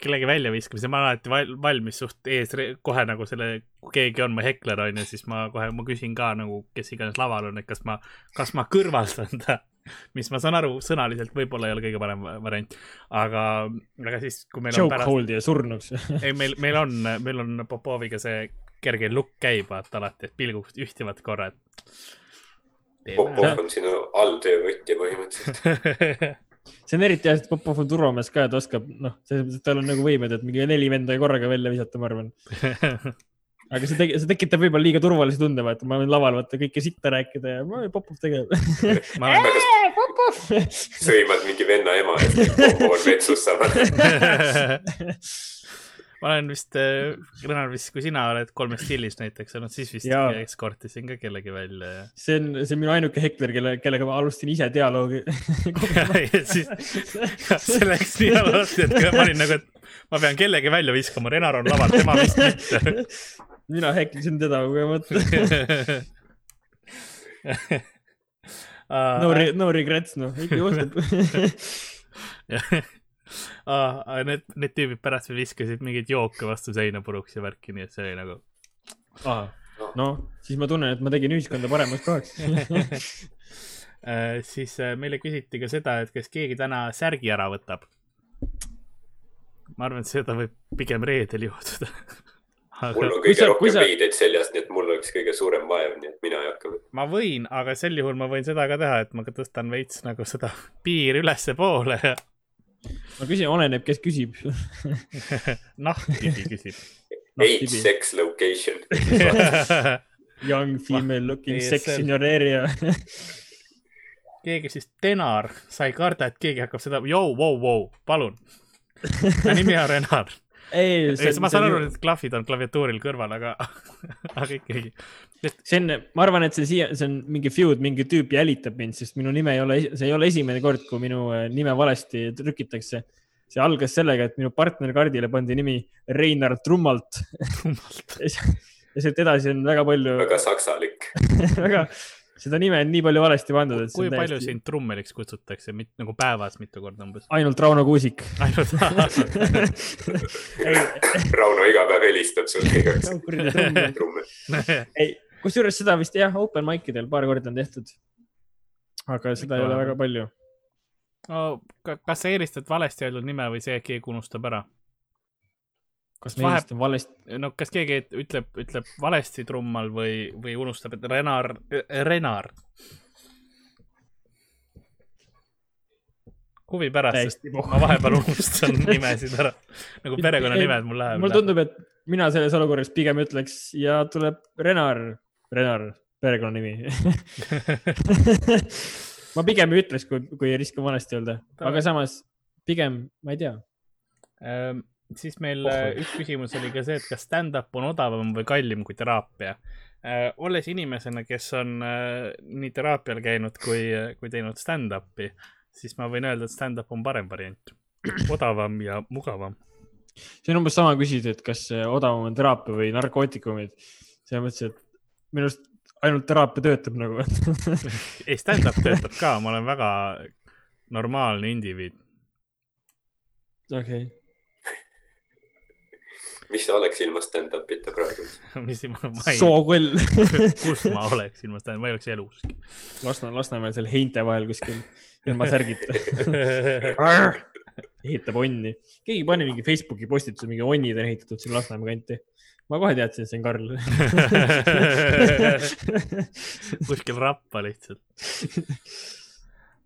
kellegi välja viskame, siis ma olen alati val, valmis suht ees kohe nagu selle, kui keegi on mu hekler onju, siis ma kohe, ma küsin ka nagu, kes iganes laval on, et kas ma, kas ma kõrvaldan ta. Mis ma saan aru, sõnaliselt võib-olla ei ole kõige parem va- variant, aga, aga siis, kui meil on pärast, Chokehold'i ja surnuks. [LAUGHS] ei meil, meil on, meil on Popoviga see kerge lukk käib vaata alati, et pilgud ühtivad korra, et. Popov on sinu alltöövõtja põhimõtteliselt. [LAUGHS] see on eriti hea, sest Popov on turvamees ka, et oskab, noh, selles mõttes, et tal on nagu võimed, et mingi neli venda korraga välja visata, ma arvan. [LAUGHS] aga see tegi, see tekitab võib-olla liiga turvalise tunde, vaata, ma võin laval vaata kõike sitta rääkida ja ma- Popov tegeleb. [LAUGHS] ma olen, Popov. [LAUGHS] sõimad mingi venna ema ja siis Popov on vetsus samas. [LAUGHS] ma olen vist, Renar vist, kui sina oled kolmes stillis näiteks olnud, siis vist Jaa. eskortisin ka kellegi välja ja see on, see on minu ainuke hekler, kelle, kellega ma alustasin ise dialoogi. see läks nii halvasti, et ma olin nagu, et ma pean kellegi välja viskama, Renar on laval, tema vist mitte. Mina heklisin teda kogemata. [LAUGHS] no, no regrets, noh, ikka juhtub. [LAUGHS] Need, need tüübid pärast viskasid mingeid jooke vastu seina puruks ja värki, nii et see oli nagu. noh, siis ma tunnen, et ma tegin ühiskonda paremaks kohaks. [LAUGHS] siis äh, meile küsiti ka seda, et kas keegi täna särgi ära võtab. ma arvan, et seda võib pigem reedel juhtuda. Mul on Kui kõige sa- kui rohkem sa- riideid seljas, nii et mul oleks kõige suurem vaev, nii et mina ei hakka. ma võin, aga sel juhul ma võin seda ka teha, et ma tõstan veits nagu seda [LAUGHS] piiri ülespoole ja ma küsin, oleneb, kes küsib. [LAUGHS] nahktibi küsib. Age, tibi. sex, location. [LAUGHS] Young female looking sex in your area. keegi siis Tenar, sa ei karda, et keegi hakkab seda, jõu, vau, vau, palun. ta nimi on Renar. ei, ma saan aru, et klahvid on klaviatuuril kõrval, aga, [LAUGHS] aga ikkagi. see on, ma arvan, et see siia, see on mingi feud, mingi tüüp jälitab mind, sest minu nime ei ole, see ei ole esimene kord, kui minu äh, nime valesti trükitakse. see algas sellega, et minu partnerkaardile pandi nimi Reinar Trummalt [LAUGHS] ja sealt edasi on väga palju, väga saksalik. [LAUGHS] väga, seda nime on nii palju valesti pandud, et kui palju täiesti sind trummeliks kutsutakse, nagu päevas mitu korda umbes? ainult Rauno Kuusik. ainult [LAUGHS] Rauno iga päev helistab sulle igaks trumme. ei, kusjuures seda vist jah, open mic idel paar korda on tehtud. aga seda ei ole väga palju. no,. kas sa eelistad valesti öeldud nime või see, et keegi unustab ära? Kas Vahe- meist on valesti, no kas keegi ütleb, ütleb valesti trummal või, või unustab, et Renar, Renar. huvi pärast, sest ma vahepeal unustan [LAUGHS] nimesid ära. nagu perekonnanimed mul läheb. mulle tundub, et mina selles olukorras pigem ütleks ja tuleb Renar, Renar, perekonnanimi [LAUGHS] ma pigem ei ütleks, kui, kui riskan valesti öelda, aga samas pigem ma ei tea. Ehm, siis meil Oh. äh, üks küsimus oli ka see, et kas stand-up on odavam või kallim kui teraapia. olles inimesena, kes on äh, nii teraapial käinud kui, kui teinud stand-up'i, siis ma võin öelda, et stand-up on parem variant. odavam ja mugavam. see on umbes sama küsida, et kas äh, odavam on teraapia või narkootikumid. selles mõttes, et minu arust ainult teraapia töötab nagu. [LAUGHS] ei, stand-up töötab ka, ma olen väga normaalne indiviid. okei, mis sa oleks ilma stand-up'ita praegu? [LAUGHS] mis ma, ma ei, sookõll. kus ma oleks ilma stand-up, ma ei oleks eluski. Lasna, Lasnamäel seal heinte vahel kuskil ilma särgita. [LAUGHS] ehitab onni. keegi pani mingi Facebooki postituse, mingi onnid on ehitatud sinna Lasnamäe kanti. ma kohe teadsin, et see on Karl. [LAUGHS] kuskil rappa lihtsalt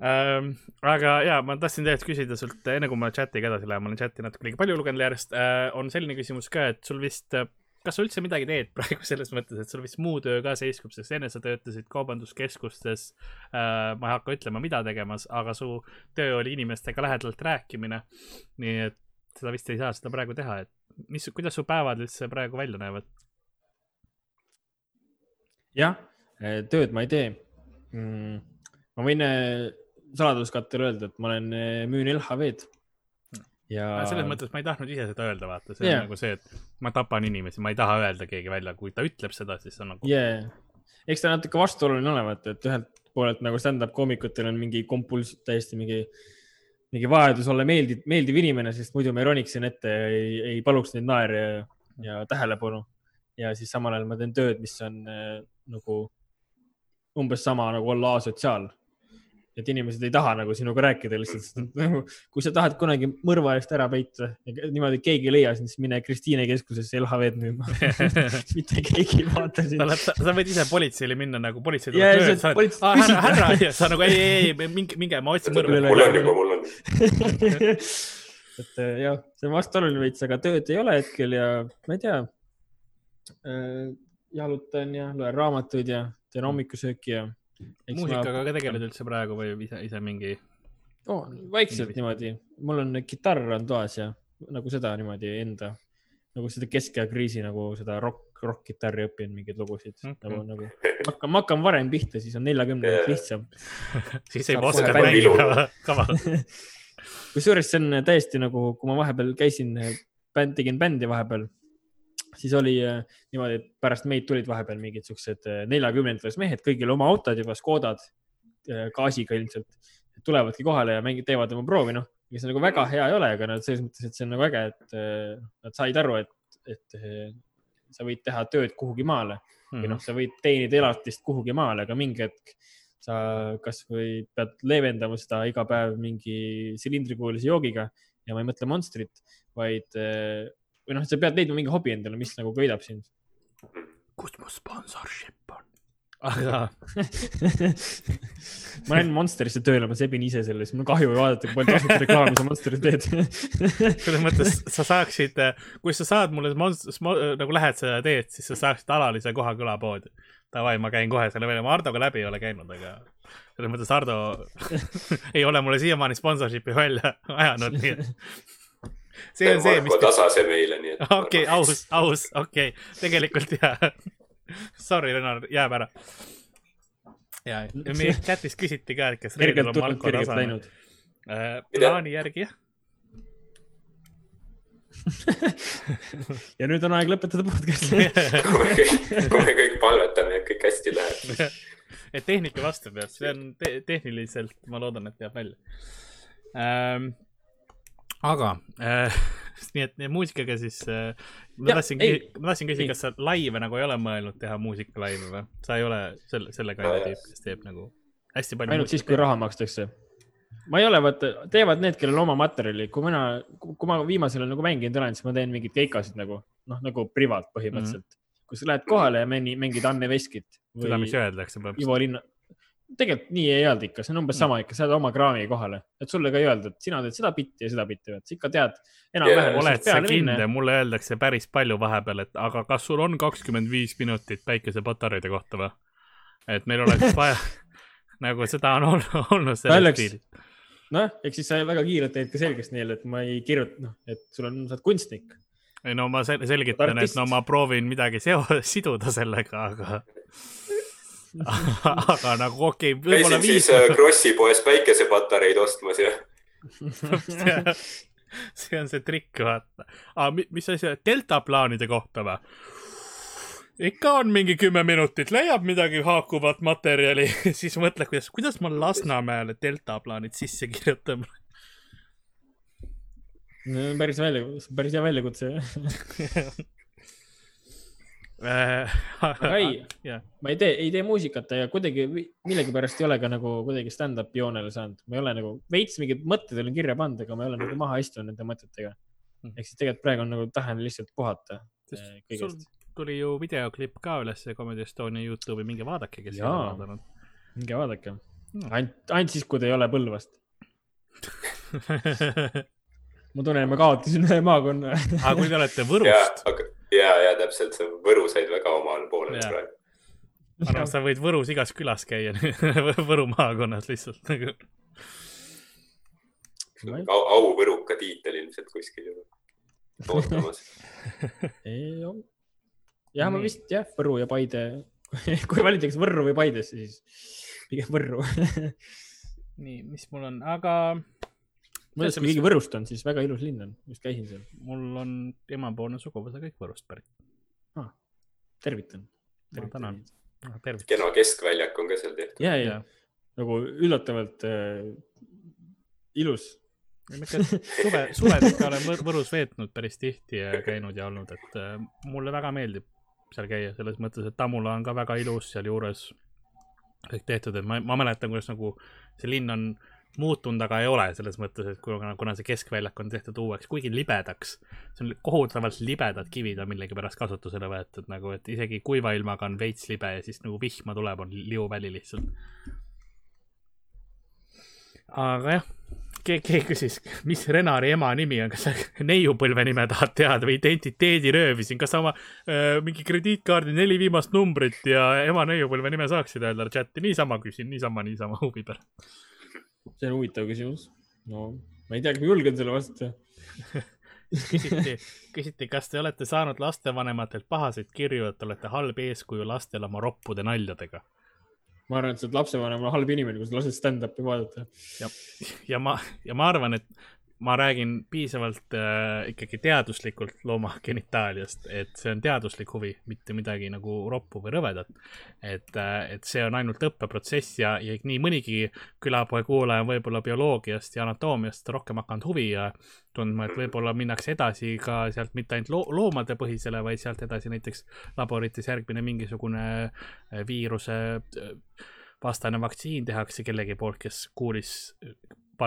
ähm,. aga ja, ma tahtsin tegelikult küsida sult, enne kui ma chatiga edasi lähen, ma olen chati natuke liiga palju lugenud järjest äh,, on selline küsimus ka, et sul vist, kas sa üldse midagi teed [LAUGHS] praegu selles mõttes, et sul vist muu töö ka seiskub, sest enne sa töötasid kaubanduskeskustes äh,. ma ei hakka ütlema, mida tegemas, aga su töö oli inimestega lähedalt rääkimine. nii et seda vist ei saa seda praegu teha, et mis, kuidas su päevad üldse praegu välja näevad? jah, tööd ma ei tee mm,. ma võin äh, saladuskattel öelda, et ma olen, müün LHV-d. ja selles mõttes ma ei tahtnud ise seda öelda, vaata, see Jaa. on nagu see, et ma tapan inimesi, ma ei taha öelda keegi välja, kui ta ütleb seda, siis on nagu yeah., eks ta natuke vastuoluline ole, vaata, et ühelt poolelt nagu stand-up koomikutel on mingi kompuls, täiesti mingi, mingi vajadus olla meeldiv, meeldiv inimene, sest muidu ma ei roniks sinna ette, ei, ei paluks neid naere ja, ja tähelepanu. ja siis samal ajal ma teen tööd, mis on äh, nagu umbes sama nagu olla asotsiaal. Et inimesed ei taha nagu sinuga rääkida lihtsalt, nagu kui sa tahad kunagi mõrva eest ära peita ja niimoodi keegi ei leia sind, siis mine Kristiine keskusesse LHV-d müüma. [LAUGHS] mitte keegi ei vaata sind sa. sa võid ise politseile minna nagu politsei tuleb ja tööle, sa- oled, härra, härra ja sa nagu ei, ei, ei, minge, minge, ma otsin mõrva. Mul on juba, mul on. et äh, jah, see on vastuoluline veits, aga tööd ei ole hetkel ja ma ei tea. jalutan ja loen raamatuid ja teen hommikusööki ja. Muusikaga ka tegeled üldse praegu või ise, ise mingi? oh,. vaikselt niimoodi, mul on kitarr on toas ja nagu seda niimoodi enda, nagu seda keskeakriisi nagu seda rock, rokkkitarri õpin mingeid lugusid Mhm. okay. nagu, nagu ma hakkan, ma hakkan varem pihta, siis on neljakümne Jaa. lihtsam. [LAUGHS] siis ei oska mängida kava. kusjuures see on täiesti nagu, kui ma vahepeal käisin, bänd, tegin bändi vahepeal, siis oli äh, niimoodi, et pärast meid tulid vahepeal mingid siuksed äh, neljakümnendates mehed, kõigil oma autod juba, Škodad, gaasiga ilmselt, tulevadki kohale ja mängid, teevad oma proovi, noh, ega see nagu väga hea ei ole, aga nad selles mõttes, et see on nagu äge, et äh, nad said aru, et, et äh, sa võid teha tööd kuhugi maale. Või Mhm. noh, sa võid teenida elatist kuhugi maale, aga mingi hetk sa kasvõi pead leevendama seda iga päev mingi silindrikuulise joogiga ja ma ei mõtle Monsterit, vaid või noh, sa pead leidma mingi hobi endale, mis nagu köidab sind. kus mu sponsorship on? aga [LAUGHS] ma lähen Monsterisse tööle, ma sebin ise selle, siis mul on kahju vaadata, kui palju tasuta reklaami sa Monsteris teed. [LAUGHS] selles mõttes sa saaksid, kui sa saad mulle monst-, nagu lähed seda teed, siis sa saaksid alalise koha kõlapoodi. Davai, ma käin kohe selle välja, ma Hardoga läbi ei ole käinud, aga selles mõttes Hardo [LAUGHS] ei ole mulle siiamaani sponsorship'i välja ajanud, nii et see on see, mis tasase meile, nii et. okei, aus, aus, okei okay., tegelikult jaa. Sorry, Renar, jääb ära. ja, ja meie [LAUGHS] chat'is küsiti ka, et kas reedel on Marko tasane. läinud. plaani järgi jah. [LAUGHS] ja nüüd on aeg lõpetada podcast. [LAUGHS] kui me kõik- kui me kõik palvetame ja kõik hästi läheb. et tehnika vastab jah, see on te tehniliselt, ma loodan, et jääb välja ähm,. Aga äh, [LAUGHS] nii et nii muusikaga siis äh,, ma tahtsin ma tahtsin küsida, kas sa laive nagu ei ole mõelnud teha muusikalaive või? sa ei ole selle, selle kandi tüüp, kes teeb nagu hästi palju. ainult siis, kui raha makstakse. ma ei ole, vaata, teevad need, kellel oma materjali, kui mina, kui ma viimasel ajal nagu mänginud olen, siis ma teen mingeid keikasid nagu noh, nagu privaat põhimõtteliselt mm. -hmm. kui sa lähed kohale ja mängi, mängid Anne Veskit seda, mis öeldakse põhimõtteliselt. Ivo Linna. Tegelikult nii ei öelda ikka, see on umbes sama ikka, sa oled oma kraami kohale, et sulle ka ei öelda, et sina teed seda bitti ja seda bitti, sa ikka tead enam-vähem. oled sa kindel, mulle öeldakse päris palju vahepeal, et aga kas sul on kakskümmend viis minutit päikesepatareide kohta või? et meil oleks [LAUGHS] vaja, nagu seda on olnud, olnud selles stiilis. noh, eks siis sa väga kiirelt teed ka selgeks neile, et ma ei kirjuta, noh, et sul on, sa oled kunstnik. ei no ma sel- selgitan, et no ma proovin midagi seo-, siduda sellega, aga aga nagu okei okay,, võib-olla käisin viis siis äh, Krossi poes päikesepatareid ostmas ja [LAUGHS] see on see trikk, vaata. aga mis asi, deltaplaanide kohta või? ikka on mingi kümme minutit, leiab midagi haakuvat materjali, [LAUGHS] siis mõtled, kuidas, kuidas ma Lasnamäele deltaplaanid sisse kirjutan. päris välja, päris hea väljakutse. [LAUGHS] aga ei, jah, ma ei tee, ei tee muusikat ja kuidagi millegipärast ei ole ka nagu kuidagi stand-up'i joonele saanud. ma ei ole nagu veits mingid mõtted olen kirja pannud, aga ma ei ole nagu maha istunud nende mõtetega. ehk siis tegelikult praegu on nagu tahan lihtsalt puhata eh, sul tuli ju videoklipp ka üles Comedy Estonia Youtube'i, minge vaadake, kes ei ole vaadanud. minge vaadake. Hmm. ainult, ainult siis, kui te ei ole Põlvast. [LAUGHS] ma tunnen, ma kaotasin ühe maakonna. aga kui te olete Võrust,, aga ja, ja täpselt, sa Võru said väga omale poole Jaa. praegu. arvan, sa võid Võrus igas külas käia, [LAUGHS] Võru maakonnas lihtsalt nagu. au, auvõruka tiitel ilmselt kuskil juba ootamas. [LAUGHS] jah, ma vist jah, Võru ja Paide. [LAUGHS] kui valitakse Võrru või Paidesse, siis pigem Võrru. nii, mis mul on, aga mõttes, kui keegi Võrust on, siis väga ilus linn on, just käisin seal. mul on emapoolne suguvõsa kõik Võrust pärit. tervitan. Ma tänan. tervist. kena keskväljak on ka seal tehtud. ja, ja nagu üllatavalt äh, ilus. suve, suved ikka olen Võr- Võrus veetnud päris tihti ja käinud ja olnud, et äh, mulle väga meeldib seal käia, selles mõttes, et Tammula on ka väga ilus sealjuures kõik tehtud, et ma, ma mäletan, kuidas nagu see linn on muutunud, aga ei ole selles mõttes, et kuna, kuna see keskväljak on tehtud uueks, kuigi libedaks, see on kohutavalt libedad kivid on millegipärast kasutusele võetud nagu, et isegi kuiva ilmaga on veits libe ja siis nagu vihma tuleb, on liuväli lihtsalt. aga jah, keegi küsis, mis Renari ema nimi on, kas sa [LAUGHS] neiupõlve nime tahad teada või identiteedi röövisin, kas sa oma äh, mingi krediitkaardi neli viimast numbrit ja ema neiupõlve nime saaksid öelda chati, niisama küsin, niisama, niisama huvi pärast. See on huvitav küsimus. no ma ei tea, kas ma julgen selle vastata. [LAUGHS] küsiti, küsiti, kas te olete saanud lastevanematelt pahaseid kirju, et olete halb eeskuju lastele oma roppude naljadega ma arvan, et sa oled lapsevanem, halb inimene, kui sa lased stand-up'i vaadata. ja, ja ma, ja ma arvan, et ma räägin piisavalt äh, ikkagi teaduslikult looma genitaaliast, et see on teaduslik huvi, mitte midagi nagu roppu või rõvedat. et äh,, et see on ainult õppeprotsess ja, ja nii mõnigi külapoe kuulaja on võib-olla bioloogiast ja anatoomiast rohkem hakanud huvi ja tundma, et võib-olla minnakse edasi ka sealt mitte ainult lo loomade põhisele, vaid sealt edasi näiteks laborites järgmine mingisugune äh, viiruse äh, vastane vaktsiin tehakse kellegi poolt, kes kuulis.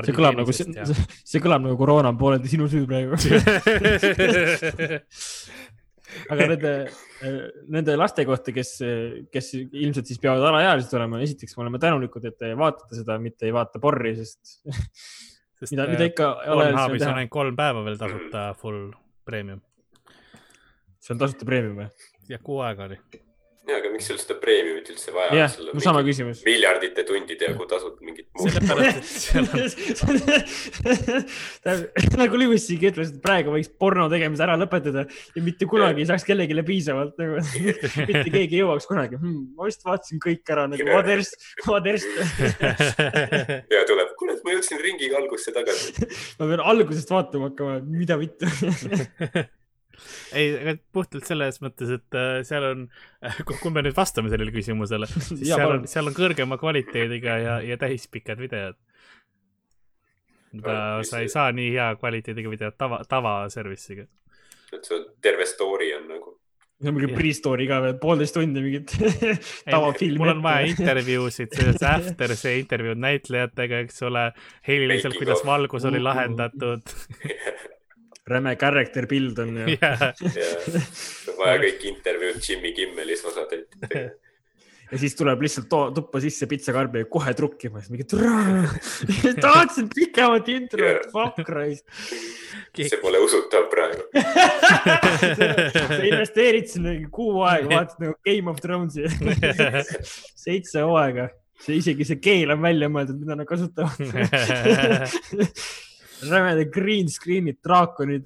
See kõlab nagu, see, [LAUGHS] see kõlab nagu koroona on pooleldi sinu süü praegu. [LAUGHS] aga nende, nende laste kohta, kes, kes ilmselt siis peavad alaealised olema, esiteks me oleme tänulikud, et te vaatate seda, mitte ei vaata porri, [LAUGHS] sest mida, mida ikka Pornhubis on ainult kolm päeva veel tasuta full premium see on tasuta preemium või? ja kuu aega oli. ja, aga miks sul seda preemiumit üldse vaja jah, mul sama küsimus. miljardite tundide jagu tasud mingit muud. on, nagu Lewis C.K ütles, et praegu võiks porno tegemise ära lõpetada ja mitte kunagi ei saaks kellelegi piisavalt nagu, [LAUGHS] mitte keegi ei jõuaks kunagi hmm,. ma vist vaatasin kõik ära nagu what else, what else. [LAUGHS] ja tuleb, kuule, ma jõudsin ringiga algusse tagasi. [LAUGHS] ma pean algusest vaatama hakkama, mida vittu. ei, aga puhtalt selles mõttes, et äh, seal on, kui me nüüd vastame sellele küsimusele, [LAUGHS] siis Jaa, seal on, seal on kõrgema kvaliteediga ja, ja täispikad videod. mida sa ei see- saa nii hea kvaliteediga videot tava, tavaservice'iga. et see on terve story on nagu. see on mingi pre-story ka veel, poolteist tundi mingit [LAUGHS] tavafilmi. mul on vaja. intervjuusid, sellest [LAUGHS] after see intervjuud näitlejatega, eks ole, heliliselt, kuidas valgus oli lahendatud. Räme character build on ju. ja, ja vaja kõik intervjuud Jimmy Kimmelis osatäitjatega. [LAUGHS] ja siis tuleb lihtsalt tuppa sisse pitsakarbi ja kohe trukkima, siis mingi [LAUGHS] tahtsin pikemat introt, fuck raisk. see pole usutav praegu. [LAUGHS] sa investeerid sinna kuu aega, vaatad nagu Game of Thronesi seitse hooaega, see isegi see keel on välja mõeldud, mida nad kasutavad. Rämedad green screen'id, draakonid.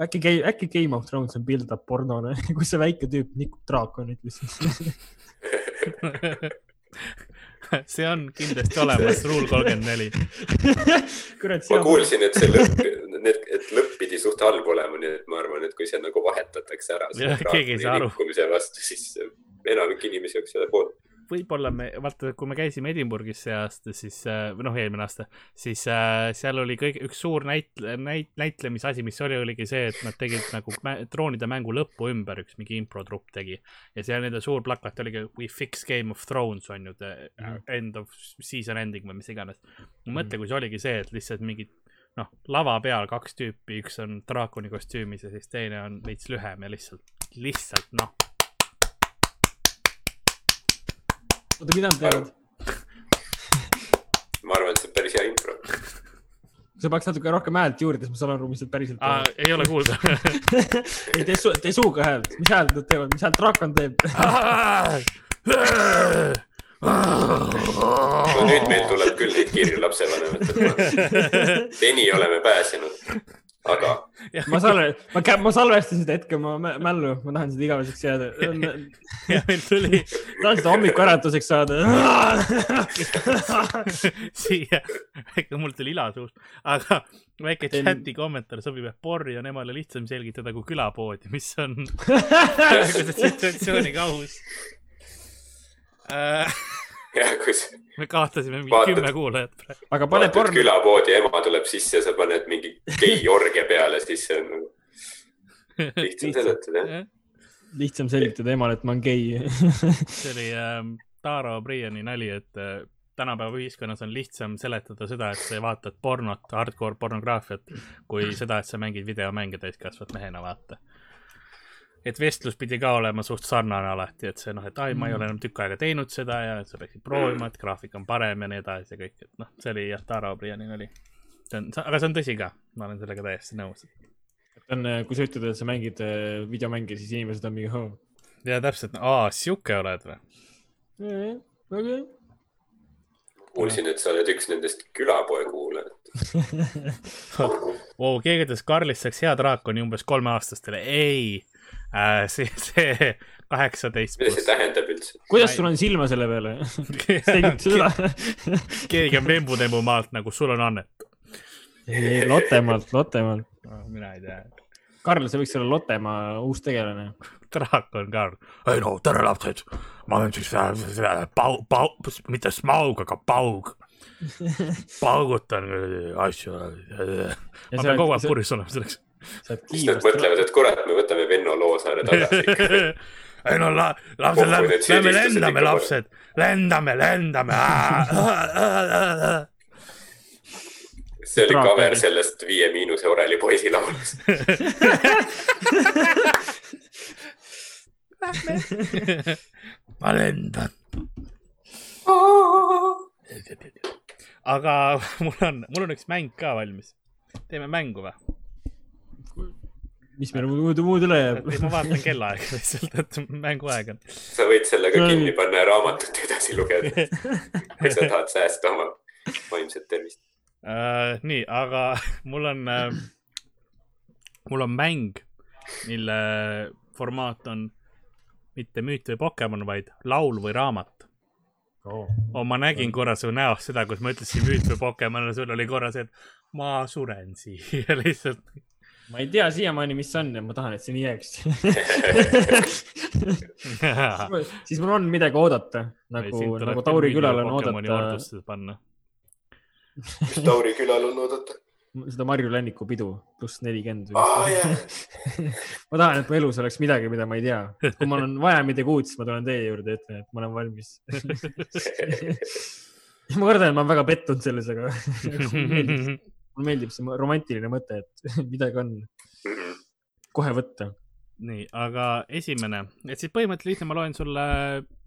äkki, äkki Game of Thrones on build-up pornone, [LAUGHS] kus see väike tüüp nikub draakonit lihtsalt. see on kindlasti olemas, rule kolmkümmend neli. ma kuulsin, et see lõpp, et lõpp pidi suht halb olema, nii et ma arvan, et kui see nagu vahetatakse ära. Keegi ei saa aru. vastu, siis enamik inimesi oleks selle poolt. Võib-olla me, vaata, kui me käisime Edinburghis see aasta, siis äh, või noh, eelmine aasta, siis äh, seal oli kõige, üks suur näit-, näit-, näitlemise asi, mis oli, oligi see, et nad tegid nagu mä- troonide mängu lõppu ümber, üks mingi improtrupp tegi. ja seal nende suur plakat oligi We fix Game of Thrones on ju, the Mhm. end of season ending või mis iganes. mõtle, kui see oligi see, et lihtsalt mingid noh, lava peal kaks tüüpi, üks on draakoni kostüümis ja siis teine on veits lühem ja lihtsalt, lihtsalt noh, oota, mida nad teevad? [LAUGHS] ma arvan, et see on päris hea impro. sa peaks natuke rohkem häält juurde, siis ma saan aru, mis nad päriselt teevad. ei ole kuulda [LAUGHS] ei, tee su-, tee suuga häält, mis häält nad teevad, mis häält draakon teeb? [LAUGHS] no nüüd meil tuleb küll neid kirju lapsevanematelt. seni oleme pääsenud, aga ma salve, ma, ma salvestasin seda hetke oma mä- mällu, ma tahan seda igaveseks jääda. [LAUGHS] meil tuli tahan seda hommikuäratuseks saada. [LAUGHS] siia, mul tuli ila suust, aga väike chati kommentaar sobib, et Borri on emale lihtsam selgitada kui külapoodi, mis on [LAUGHS] praeguse situatsiooniga aus. jah, kus me kaotasime mingi Vaatad- kümme kuulajat praegu. aga pane vaatad porn, külapoodi, ema tuleb sisse sa paned mingi geiorgia [LAUGHS] peale, siis see on nagu [LAUGHS] lihtsam seletada, jah. lihtsam selgitada emale, et ma olen gei. [LAUGHS] see oli ähm, Taro Briani nali, et äh, tänapäeva ühiskonnas on lihtsam seletada seda, et sa vaatad pornot, hardcore pornograafiat, kui seda, et sa mängid videomänge täiskasvanud mehena, vaata. Et vestlus pidi ka olema suht sarnane alati, et see noh, et ai, ma ei ole enam tükk aega teinud seda ja sa peaksid proovima, et graafik on parem ja nii edasi ja kõik, et noh, see oli jah, Taro Briani nali. see on, aga see on tõsi ka, ma olen sellega täiesti nõus. on, kui sa ütled, et sa mängid äh, videomänge, siis inimesed on mingi, ja täpselt, aa, sihuke oled või? okei. kuulsin, et sa oled üks nendest külapoe kuulajatest. [LAUGHS] wow,. keegi ütles, Karlist saaks hea draakoni umbes kolmeaastastele. ei äh,, see, see kaheksateist mida see tähendab üldse? kuidas sul on silma selle peale? [LAUGHS] keegi on Vembu-Tembu maalt nagu sul on annet ei, Lottemaalt, Lottemaalt. no,. mina ei tea. Karl, sa võiks olla Lottemaa uus tegelane. draakon ka. ei no tere lapsed, ma olen siis äh, pau-, pau-, mitte smaug, aga paug. [LAUGHS] paugutan asju. ma pean kogu aeg purjus olema selleks. Siis nad mõtlevad, et kurat, me võtame Venno Loosaare tagasi. [LAUGHS] ei no la, lapsed, lähme süüdistused lendame, lapsed, lendame, lendame. see oli cover sellest Viie Miinuse Oreli poisi laulust. ma lendan. aga mul on, mul on üks mäng ka valmis. teeme mängu või? Mis meil muud, muud üle jääb? ma vaatan kellaaega lihtsalt, et mänguaeg on. sa võid sellega Mm. kinni panna ja raamatut edasi lugeda, kui sa [LAUGHS] tahad säästa oma vaimset tervist. Uh, nii, aga mul on uh,, mul on mäng, mille formaat on mitte müüt või Pokemon, vaid laul või raamat. Oh. oh,. ma nägin korra su näost seda, kus ma ütlesin müüt või Pokemon ja sul oli korra see, et ma suren siia [LAUGHS] lihtsalt. Ma ei tea siiamaani, mis on ja ma tahan, et see nii jääks. [LAUGHS] siis mul on midagi oodata, nagu, nagu Tauri külal on oodata. panna. mis Tauri külal on oodata? seda Marju Länniku pidu pluss nelikümmend aa jaa, [LAUGHS] ma tahan, et mu elus oleks midagi, mida ma ei tea. kui mul on vaja midagi uut, siis ma tulen teie juurde ja ütlen, et ma olen valmis. [LAUGHS] ma kardan, et ma olen väga pettunud selles, aga mulle meeldib, see romantiline mõte, et [LAUGHS] midagi on kohe võtta. nii, aga esimene, et siis põhimõtteliselt lihtne, ma loen sulle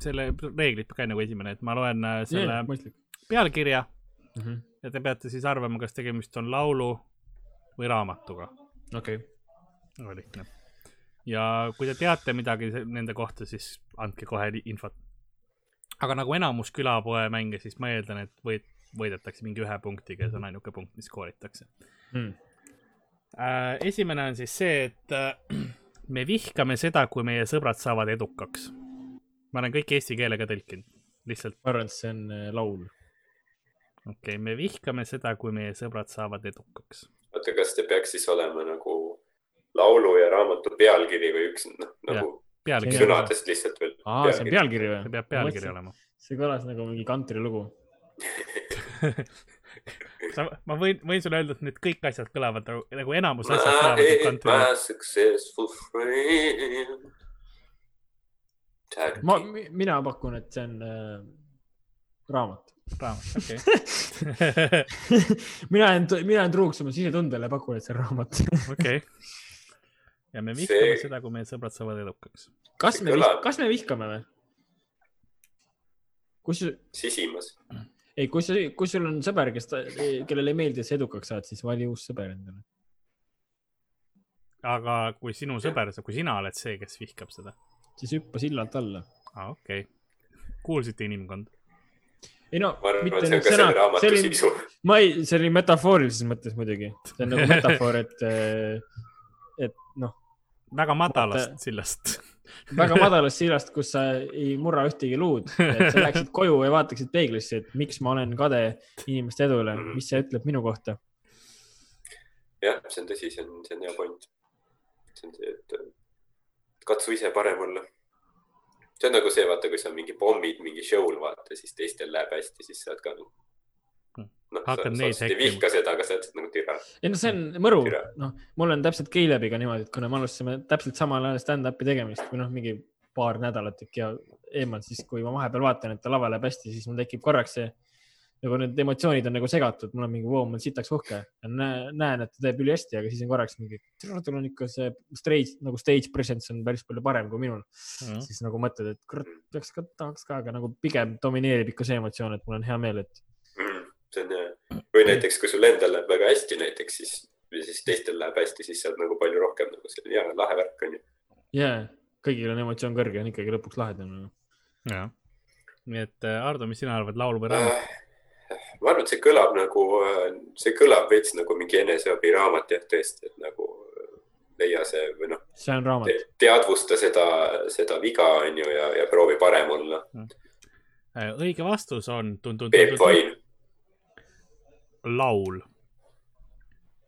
selle reeglid ka nagu esimene, et ma loen äh, selle mõistlik. pealkirja okei ja te peate siis arvama, kas tegemist on laulu või raamatuga. okay., väga lihtne. ja kui te teate midagi nende kohta, siis andke kohe infot. aga nagu enamus külapoe mänge, siis ma eeldan, et võit-, võidetakse mingi ühe punktiga ja see on ainuke punkt, mis skooritakse mm.. esimene on siis see, et äh, me vihkame seda, kui meie sõbrad saavad edukaks. ma olen kõik eesti keelega tõlkinud, lihtsalt ma arvan, et see on äh, laul. okei okay,, me vihkame seda, kui meie sõbrad saavad edukaks. oota, kas te peaks siis olema nagu laulu ja raamatu pealkiri või üks noh, nagu pealkiri, sõnadest lihtsalt veel aa, see on pealkiri see või? peab pealkiri olema. see kõlas nagu mingi kantrilugu. [LAUGHS] sa, ma võin, võin sulle öelda, et need kõik asjad kõlavad nagu, nagu enamus asjad kõlavad My, successful friend. ma, mina pakun, et see on äh, raamat. raamat, okei. [LAUGHS] mina jään, mina jään truuks oma sisetundele ja pakun, et see on raamat. [LAUGHS] okei. ja me vihkame See- seda, kui meie sõbrad saavad edukaks. kas me kas me vihkame või? kus, sisimas. ei, kui sa, kui sul on sõber, kes, kellele ei meeldi, et sa edukaks saad, siis vali uus sõber endale. aga kui sinu sõber, kui sina oled see, kes vihkab seda, siis hüppa sillalt alla. aa okei okay.. kuulsite inimkond? ei no mitte nüüd sõna see oli, ma ei, see oli metafoorilises mõttes muidugi, see on nagu [LAUGHS] metafoor, et, et noh, väga madalast Vaata- sillast. Väga madalast sillast, kus sa ei murra ühtegi luud, et sa läheksid koju ja vaataksid peeglisse, et miks ma olen kade inimeste edule, mis see ütleb minu kohta. jah, see on tõsi, see on, see on hea point. see on see, et katsu ise parem olla. see on nagu see, vaata, kui sa mingi pommid mingi show'l vaata, siis teistel läheb hästi, siis sa oled ka Hmm. sa, Hakkad sa neid hekkima. vihka seda, aga sa oled nagu türa. ei no see on mõru noh, mul on täpselt Keilebiga niimoodi, et kuna me alustasime täpselt samal ajal stand-up'i tegemist või noh, mingi paar nädalat äkki ja- eemal, siis kui ma vahepeal vaatan, et ta lavale läheb hästi, siis mul tekib korraks see nagu need emotsioonid on nagu segatud, mul on mingi vau, ma olen sitaks uhke. näen, et ta teeb ülihästi, aga siis on korraks mingi, tul on ikka see stage nagu stage presence on päris palju parem kui minul. siis nagu mõtled, et kurat, peaks ka, tahaks ka, aga nagu pigem domineerib ikka see emotsioon, et mul on hea meel, et Mm, see on hea. või näiteks, kui sul endal läheb väga hästi näiteks, siis, siis teistel läheb hästi, siis sa oled nagu palju rohkem nagu selline hea lahe värk onju. jaa, kõigil on emotsioon kõrge, on ikkagi lõpuks lahedam nagu.. jah. nii et äh, Ardo, mis sina arvad, laul või raamat? ma arvan, et see kõlab nagu, see kõlab veits nagu mingi eneseabiraamat jah, tõesti, et nagu äh, leia see või noh, see on raamat. teadvusta seda, seda viga onju ja, ja proovi parem olla. Äh, õige vastus on Peep Vain. laul.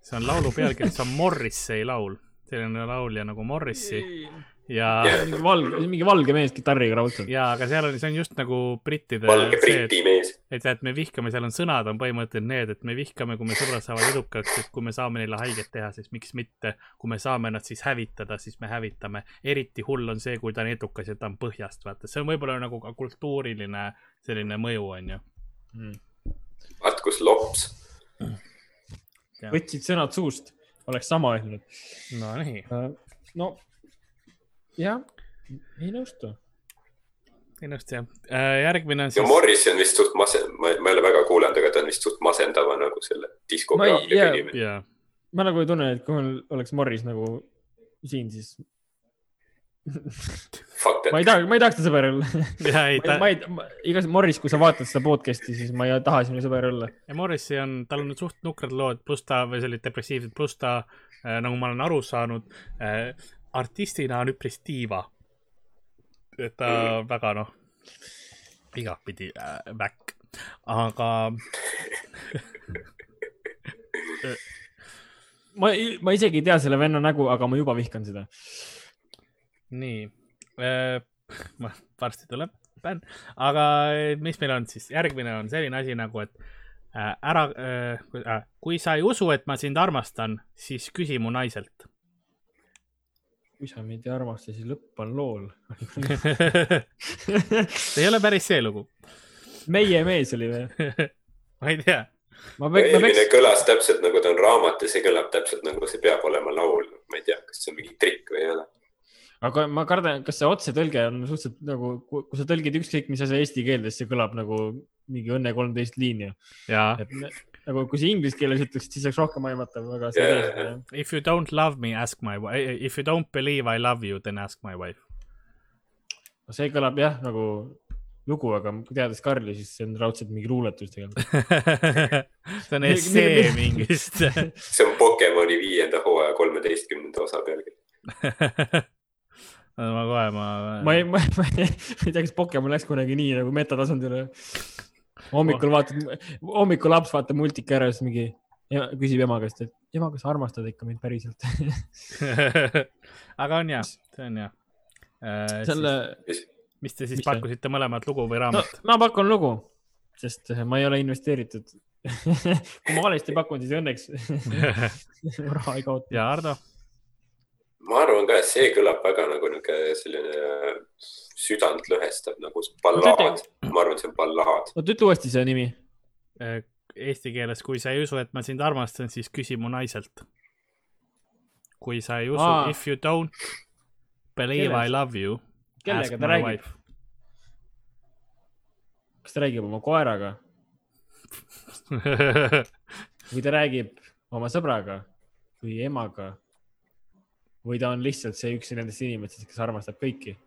see on laulu pealkiri, see on [LAUGHS] Morrissey laul, selline laulja nagu Morrissey ja mingi valge, mingi valge mees kitarriga raudselt. ja aga seal on, see on just nagu brittide valge see, briti mees. et, et me vihkame, seal on sõnad on põhimõtteliselt need, et me vihkame, kui me sõbrad saavad edukaks, et kui me saame neile haiget teha, siis miks mitte. kui me saame nad siis hävitada, siis me hävitame. eriti hull on see, kui ta on edukas ja ta on põhjast, vaata, see on võib-olla nagu ka kultuuriline selline mõju, onju. vaat kus lops. Võtsid sõnad suust, oleks sama öelnud. Nonii, no jah, ei nõustu. ilusti jah. järgmine on ja siis, Morris on vist suht masen-, ma, ei ole väga kuulanud, aga ta on vist suht masendava nagu selle diskograafia jaa. inimene. ma nagu ei tunne, et kui mul oleks Morris nagu siin, siis ma ei that. taha, ma ei tahaks ta sõber olla. ja ei ta ma, ei, igas Morris, kui sa vaatad seda podcast'i, siis ma ei taha sinu sõber olla. ja Morrissey on, tal on suht nukrad lood, pluss ta või sellised depressiivsed, pluss ta äh, nagu ma olen aru saanud äh,, artistina on üpris diiva. et ta mm. väga noh, igatpidi äh, back, aga [LAUGHS] ma, ma isegi ei tea selle venna nägu, aga ma juba vihkan seda. Nii äh, [LAUGHS] varsti tuleb bänn, aga mis meil on siis, järgmine on selline asi nagu, et ära äh,, kui sa ei usu, et ma sind armastan, siis küsi mu naiselt kui sa mind ei armasta, siis lõpp on lool [LAUGHS] see ei ole päris see lugu. meie mees oli või? [LAUGHS] ma ei tea. eelmine peaks... kõlas täpselt nagu ta on raamat ja see kõlab täpselt nagu see peab olema laul. ma ei tea, kas see on mingi trikk või ei ole. Aga ma kardan, kas see otsetõlge on suhteliselt nagu, kui sa tõlgid ükskõik mis asja eesti keelde, siis see kõlab nagu mingi Õnne kolmteist liin ju. et nagu kui sa inglise keeles ütleksid, siis oleks rohkem aimatav, aga yeah.. If you don't love me, ask my wife, if you don't believe I love you, then ask my wife. no see kõlab jah nagu lugu, aga teades Karli, siis see on raudselt mingi luuletus tegelikult. [LAUGHS] See on essee mingist. [LAUGHS] See on Pokemoni viienda hooaja kolmeteistkümnenda osa pealkiri [LAUGHS] ma kohe, ma. ma ei, ma, ma ei tea, kas Pokemon läks kunagi nii nagu metatasandile hommikul vaatad, hommikul laps vaatab multika ära, siis mingi ja küsib ema käest, et ema, kas sa armastad ikka mind päriselt [LAUGHS] aga on hea, see on hea äh,. selle. mis te siis mis pakkusite mõlemad, lugu või raamat no,? ma pakun lugu, sest ma ei ole investeeritud [LAUGHS] kui ma valesti pakun, siis õnneks [LAUGHS] raha ei kaota. ja Ardo? Ma arvan ka, et see kõlab väga nagu niisugune selline südantlõhestav nagu ballaad. ma arvan, et see on ballaad. oota, ütle uuesti see nimi. Äh, eesti keeles, kui sa ei usu, et ma sind armastan, siis küsi mu naiselt. kui sa ei usu, if you don't believe Kelles? I love you. kellega ta räägib? kas ta räägib oma koeraga [LAUGHS] või ta räägib oma sõbraga või emaga või ta on lihtsalt see üks nendest inimestest, kes armastab kõiki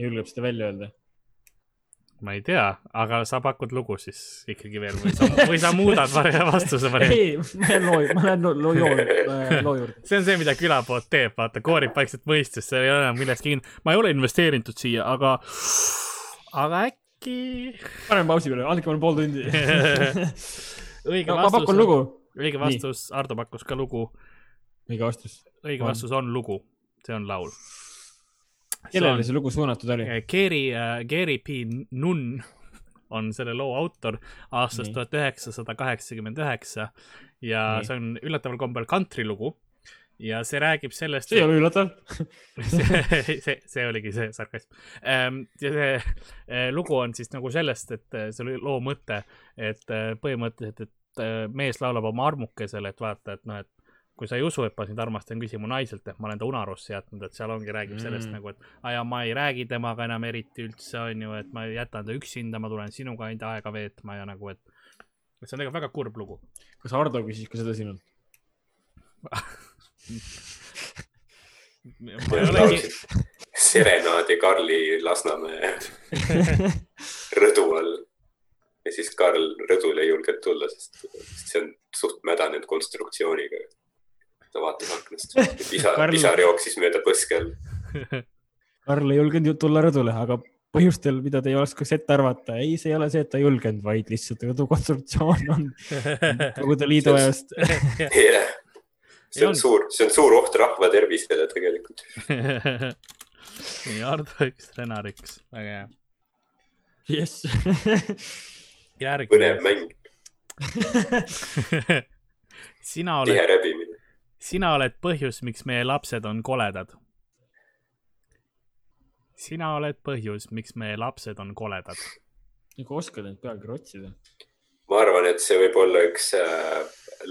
julgeb seda välja öelda? ma ei tea, aga sa pakud lugu siis ikkagi veel või sa, või sa muudad [LAUGHS] vastuse varianti? ei, ma lähen loo, ma lähen loo, loo, juurde. see on see, mida külapood teeb, vaata, koorib vaikselt mõistes, seal ei ole enam millestki kinni. ma ei ole investeeritud siia, aga, aga äkki. [LAUGHS] paneme pausi peale, andke mulle pool tundi [LAUGHS] õige no, vastus. ma pakun lugu. õige vastus, Ardo pakkus ka lugu. õige vastus. Õige vastus on lugu, see on laul kellele see lugu suunatud oli? Gary uh,, Gary P Nunn on selle loo autor aastast tuhat üheksasada kaheksakümmend üheksa ja Nii. see on üllataval kombel kantrilugu ja see räägib sellest. see ei ole üllatav [LAUGHS] see, see, see oligi see sarkasm ähm,. ja see äh, lugu on siis nagu sellest, et see oli loo mõte, et põhimõtteliselt, et mees laulab oma armukesele, et vaata, et noh, et kui sa ei usu, et ma sind armastan, küsi mu naiselt, et ma olen ta unarusse jätnud, et seal ongi, räägib mm. sellest nagu, et aa ja ma ei räägi temaga enam eriti üldse, on ju, et ma jätan ta üksinda, ma tulen sinuga ainult aega veetma ja nagu, et, et see on tegelikult väga kurb lugu. kas Hardo küsis ka seda sinult serenaadi Karli Lasnamäe rõdu all ja siis Karl rõdule ei julgenud tulla, sest see on suht mädanenud konstruktsiooniga ta vaatas aknast. pisar [LAUGHS] Karl..., pisar jooksis mööda põske all. [LAUGHS] Karl ei julgenud tulla rõdule, aga põhjustel, mida te ei oskaks ette arvata. ei, see ei ole see, et ta ei julgenud, vaid lihtsalt rõdu konstruktsioon on [LAUGHS] Nõukogude Liidu ajast. jah, see on suur, see on suur oht rahva tervisele tegelikult. nii, Ardo üks, Renar üks, väga hea. jess. põnev mäng sina oled. Sina oled põhjus, miks meie lapsed on koledad. sina oled põhjus, miks meie lapsed on koledad. nagu oskad end pealkirja otsida? ma arvan, et see võib olla üks äh,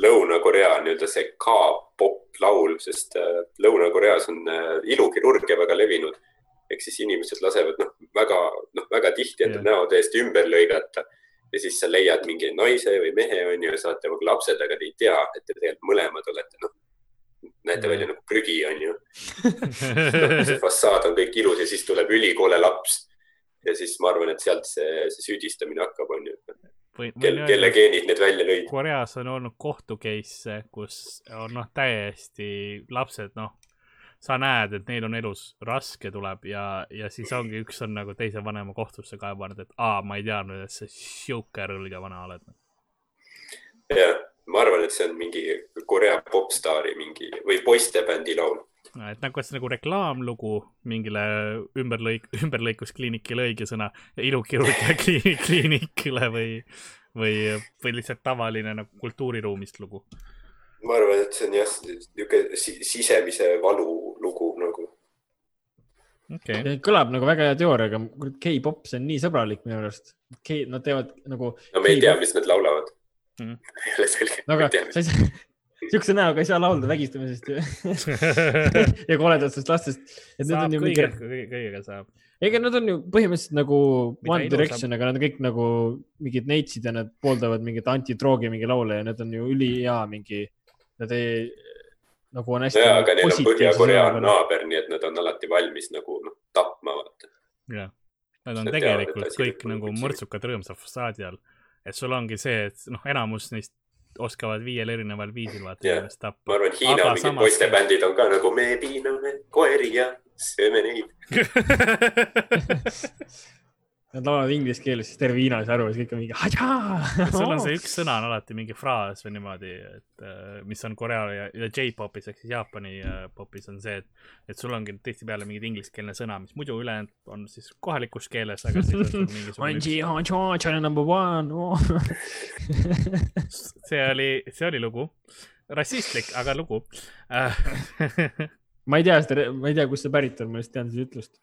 Lõuna-Korea nii-öelda see K-pop laul, sest äh, Lõuna-Koreas on äh, ilukirurgia väga levinud. ehk siis inimesed lasevad noh, väga, noh, väga tihti enda näo täiesti ümber lõigata ja siis sa leiad mingi naise või mehe onju ja saate nagu lapsed, aga te ei tea, et te tegelikult mõlemad olete noh näete välja nagu prügi, onju [LAUGHS] see fassaad on kõik ilus ja siis tuleb ülikole laps. ja siis ma arvan, et sealt see, see süüdistamine hakkab, onju. Kel, kelle geenid need välja lõid? Koreas on olnud kohtu case'e, kus on noh, täiesti lapsed, noh, sa näed, et neil on elus raske tuleb ja, ja siis ongi üks on nagu teise vanema kohtusse kaevanud, et aa, ma ei teadnud, et sa sihuke rõlge vana oled. jah ma arvan, et see on mingi Korea popstaari mingi või poistebändi laul. et nagu, kas nagu reklaamlugu mingile ümberlõik, ümberlõikuskliinikile õige sõna, ilukirurgia [LAUGHS] kliinikule või, või, või lihtsalt tavaline nagu kultuuriruumist lugu? ma arvan, et see on jah, niisugune si sisemise valu lugu nagu. okei okay., kõlab nagu väga hea teooria, aga K-pop, see on nii sõbralik minu arust. K, nad teevad nagu, no me ei tea, mis nad laulavad Mhm. [LAUGHS] ei ole selge. no aga sa ei saa, [LAUGHS] siukse näoga ei saa laulda vägistamisest [LAUGHS] ja koledatest lastest. et need on ju kõige mingi,, kõige, kõigega saab. ega nad on ju põhimõtteliselt nagu Mida One Direction, aga nad on kõik nagu mingid neitsid ja nad pooldavad mingit antidroogi mingi laule ja need on ju ülihea mingi, nad ei, nagu on hästi. nojaa, aga neil on Põhja-Korea naaber, nii et nad on alati valmis nagu noh, tapma, vaata. jah, nad on Nad teavad, tegelikult asi kõik nagu mõrtsukad rõõmsa fassaadi all. Et sul ongi see, et noh, enamus neist oskavad viiel erineval viisil vaata Jah. inimest tappa ma. arvan, Hiina Aga mingid poistebändid on ka nagu me piiname koeri ja sööme neid. [LAUGHS] Nad laulavad inglise keeles, siis terve Hiina ei saa aru ja siis kõik on mingi. sul on see üks sõna on alati mingi fraas või niimoodi, et äh, mis on Korea ja, ja J-popis ehk siis Jaapani äh, popis on see, et, et sul ongi tihtipeale mingi ingliskeelne sõna, mis muidu ülejäänud on siis kohalikus keeles, aga siis on [LAUGHS] mingisugune one. [LAUGHS] see oli, see oli lugu, rassistlik, aga lugu äh. [LAUGHS] ma ei tea seda, ma ei tea, kust see pärit on, ma lihtsalt tean seda ütlust.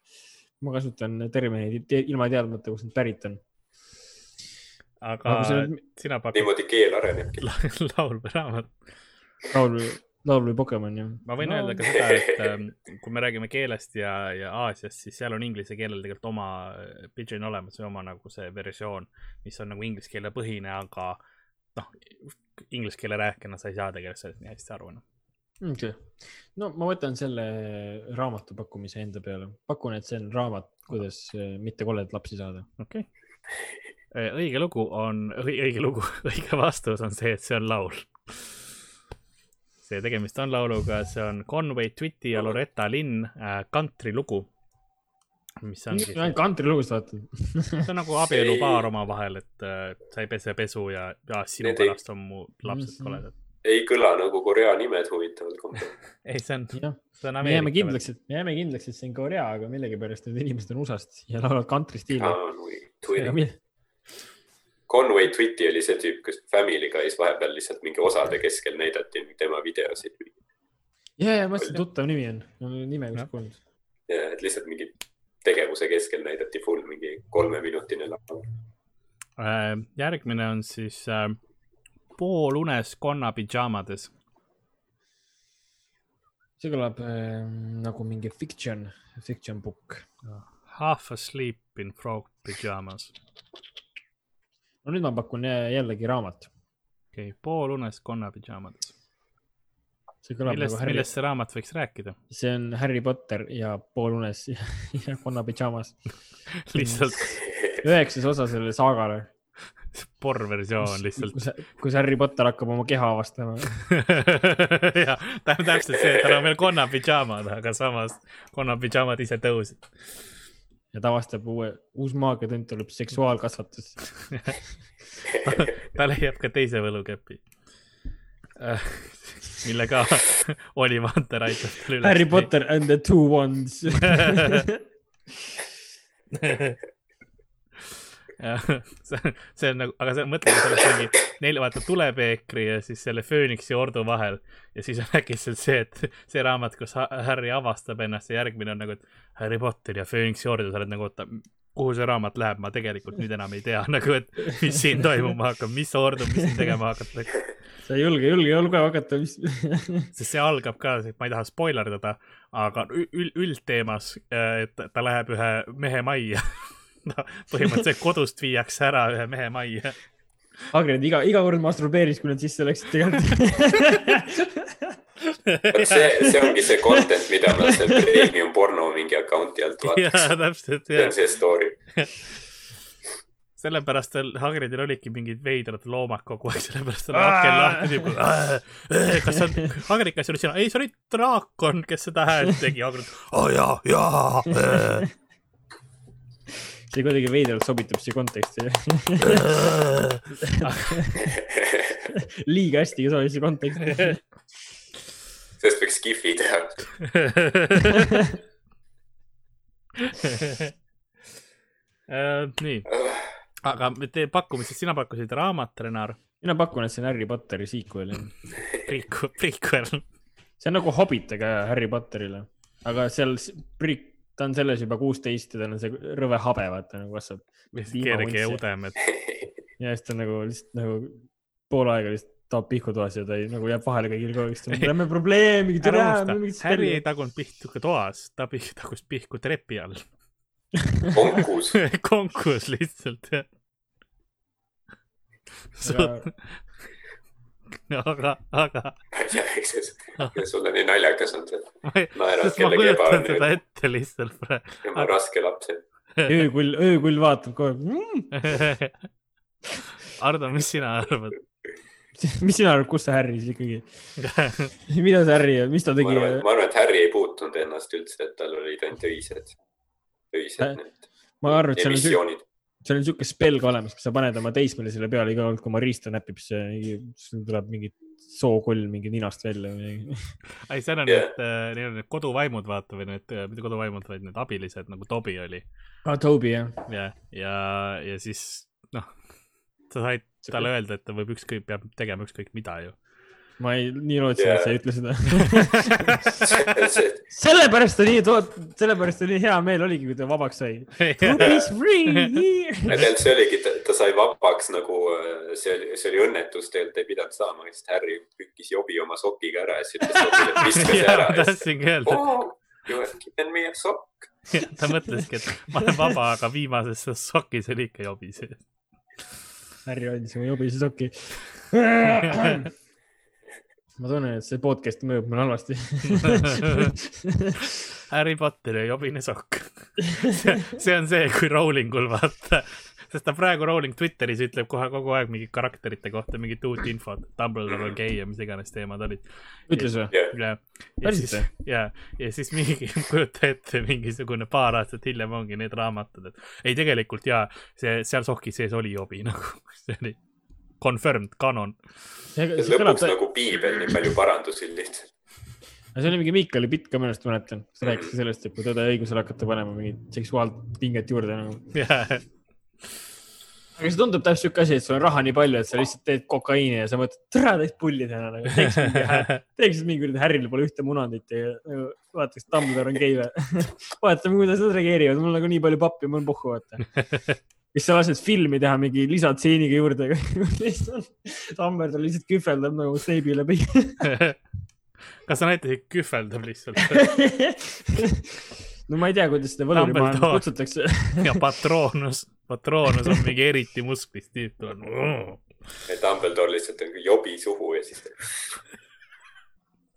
Ma kasutan termineid te- ilma teadmata, kust need pärit on. aga aga nüüd sina pakud niimoodi keel arenebki. lauluraamat. [LAUGHS] laul, laul või Pokemon jah? ma võin no. öelda ka seda, et ähm, kui me räägime keelest ja, ja Aasiast, siis seal on inglise keelel tegelikult oma äh, pidžin olemas või oma nagu see versioon, mis on nagu inglise keele põhine, aga noh, inglise keele rääkijana sa ei saa tegelikult sellest nii hästi aru noh. okay., no ma võtan selle raamatu pakkumise enda peale, pakun, et see on raamat, kuidas eh, mitte koledat lapsi saada. okei okay.. õige lugu on, õige lugu, [LAUGHS] õige vastus on see, et see on laul. see tegemist on lauluga, see on Conway Twitty ja Loretta Lynn äh, kantrilugu, mis on siis, ainult kantrilugust vaatan. see on nagu abielupaar omavahel, et äh, sa ei pese pesu ja, ja sinu pärast on mu lapsed Mhm. koledad. Ei kõla nagu Korea nimed huvitaval kombel. [LAUGHS] ei, see on, see on me jääme Ameerika. kindlaks, et me jääme kindlaks, et see on Korea, aga millegipärast need inimesed on USA-st ja laulavad kantristiili. Conway Twitty oli see tüüp, kes Family Guy's vahepeal lihtsalt mingi osade keskel näidati tema videosid. ja, ja ma mõtlesin, et tuttav nimi on, nime Jah. vist kuulnud. ja et lihtsalt mingi tegevuse keskel näidati full mingi kolmeminutine laul. Äh, järgmine on siis äh, poolunes konnapidžaamades. see kõlab äh, nagu mingi fiction, fiction book. Half asleep in frog pyjamas. no nüüd ma pakun jä- jällegi raamat. okei okay,, poolunes konnapidžaamades. see kõlab millest nagu, Harry, millest see raamat võiks rääkida? see on Harry Potter ja poolunes [LAUGHS] ja konna pidžaamas. lihtsalt üheksas osa selle saagale. Porrversioon lihtsalt. kus, Harry Potter hakkab oma keha avastama. jah, täpselt see, et tal on veel konnapidžaamad, aga samas konnapidžaamad ise tõusid. ja ta avastab uue, uus maagiatund tuleb seksuaalkasvatus. [LAUGHS] ta leiab ka teise võlukepi. [LAUGHS] mille ka [LAUGHS] Oli Vanter aitab tal üles. Harry Potter and the two wands. [LAUGHS] see, see on nagu, aga see mõtled, et oleks mingi neil vaata tulepeekri ja siis selle fööniksi ordu vahel ja siis on äkitselt see, et see raamat, kus Ha- Harry avastab ennast ja järgmine on nagu, et Harry Potter ja fööniksi ordu, sa oled nagu, oota, kuhu see raamat läheb, ma tegelikult nüüd enam ei tea [LAUGHS] nagu, et mis siin toimuma hakkab, mis ordu, mis siin tegema hakatakse. sa ei julge, julge, julge hakata, mis. sest see algab ka, ma ei taha spoilerdada, aga ü- ül- üldteemas, et ta läheb ühe mehe majja. [LAUGHS] [LAUGHS] ta põhimõtteliselt kodust viiakse ära ühe mehe majja. Agred iga, iga kord masturbeeris, kui nad sisse läksid tegelikult. see, see ongi see content, mida ma seal premium porno mingi account'i alt täpselt, see on. see story. sellepärast tal Hagridil olidki mingid veidrad loomad kogu aeg, sellepärast tal aken lahti kas see on, Hagrid, kas see olid sina? ei, see oli draakon, kes seda häält tegi. Hagrid, aa jaa, jaa. See kuidagi veidralt sobitub siia konteksti. [LAUGHS] liiga hästi sobib siia konteksti. sellest võiks Skifi teha. [LAUGHS] Äh, nii, aga te pakkume siis, sina pakkusid raamat, Renar, mina pakun, et see on Harry Potteri sequel. Priiku, Priikuel. see on nagu Hobbit, aga Harry Potterile, aga seal Priik, ta on selles juba kuusteist ja tal on see rõve habe, vaata nagu kasvab. keerige ja udem, et ja siis ta on nagu lihtsalt nagu pool aega lihtsalt taob pihku toas ja ta ei, nagu jääb vahele kõigil kogu aeg, siis me probleemi, [LAUGHS] ära türa, unusta, Harry ei tagunud pihku toas, ta [LAUGHS] tagus pihku trepi all. [LAUGHS] konkus. konkus lihtsalt, jah. [LAUGHS] aga, aga ma eks kas sulle nii naljakas on see, ma ei, naerad ma kellegi kujutan seda ebaõnne, ette lihtsalt praegu. tema raske laps, et [LAUGHS] öökull, öökull vaatab kogu aeg mm! [LAUGHS] Ardo, mis sina arvad? mis sina arvad, kus see Harry siis ikkagi, mida see Harry, mis ta ma tegi? ma arvan, et Harry ei puutunud ennast üldse, et tal olid ainult öised, Äh, öised need ma arvan, et seal on. Seal on siuke spell ka olemas, kus sa paned oma teismelisele peale iga kord, kui oma riista näpib, siis tuleb mingi sookull mingi ninast välja või midagi. [LAUGHS] ei, seal on Jah. need, need on need koduvaimud, vaata, või need, mitte koduvaimud, vaid need abilised nagu Tobi oli aa, Ah, Toby jah. ja, ja, ja siis noh, sa said talle öelda, et ta võib ükskõik, peab tegema ükskõik mida ju. Ma ei, nii lootsin, et sa ei ütle seda. [LAUGHS] sellepärast ta nii, sellepärast ta nii hea meel oligi, kui ta vabaks sai. Tegelikult see oligi, ta sai vabaks nagu, see oli, see oli õnnetus, tegelikult ei pidanud saama, sest Harry pükkis jobi oma sokiga ära ja siis ütles Tobile, et [LAUGHS] viska see ära tahtsingi öelda, oh,. You have given me a sock. [LAUGHS] ta mõtleski, et ma olen vaba, aga viimases sokis oli ikka jobi sees. Harry andis oma jobise soki. Ma tunnen, et see podcast mõjub mulle halvasti. [LAUGHS] Harry Potter ja jobine sokk. see on see, kui Rowlingul vaata, sest ta praegu Rowling Twitteris ütleb kohe kogu aeg mingi karakterite kohta mingit uut infot, Dumbledore on gei ja mis iganes teemad olid. ütles või? ja, ja siis, ja, ja siis mingi, [LAUGHS] kujuta ette, mingisugune paar aastat hiljem ongi need raamatud, et ei, tegelikult ja see seal soki sees oli jobi nagu, see oli confirmed canon. see kõlab lõpuks, nagu piibel, nii palju parandusi lihtsalt. see oli mingi Miikali bitt ka, ma ennast mäletan. sa rääkisid sellest, et kui tõde õigusele hakata panema mingit seksuaalpinget juurde nagu. jah, aga see tundub täpselt siuke asi, et sul on raha nii palju, et sa lihtsalt teed kokaiini ja sa mõtled, tere, täis pulli täna nagu. teeks mingi, teeks mingi kuradi Harry'l pole ühte munandit ja nagu vaataks, Dumbledore on gei või. [LAUGHS] vaatame, kuidas nad reageerivad, mul on nagu nii palju pappi, mul on pohhu vaata. [LAUGHS] siis sa lased filmi teha mingi lisatseeniga juurde. Dumbledore lihtsalt kühveldab nagu Snape'i läbi. kas sa näitasid kühveldab lihtsalt [LAUGHS] no ma ei tea, kuidas seda võlurimaailma kutsutakse. [LAUGHS] ja patroonus, patroonus on mingi eriti musklis tüüp Dumbledore lihtsalt on jobi suhu ja siis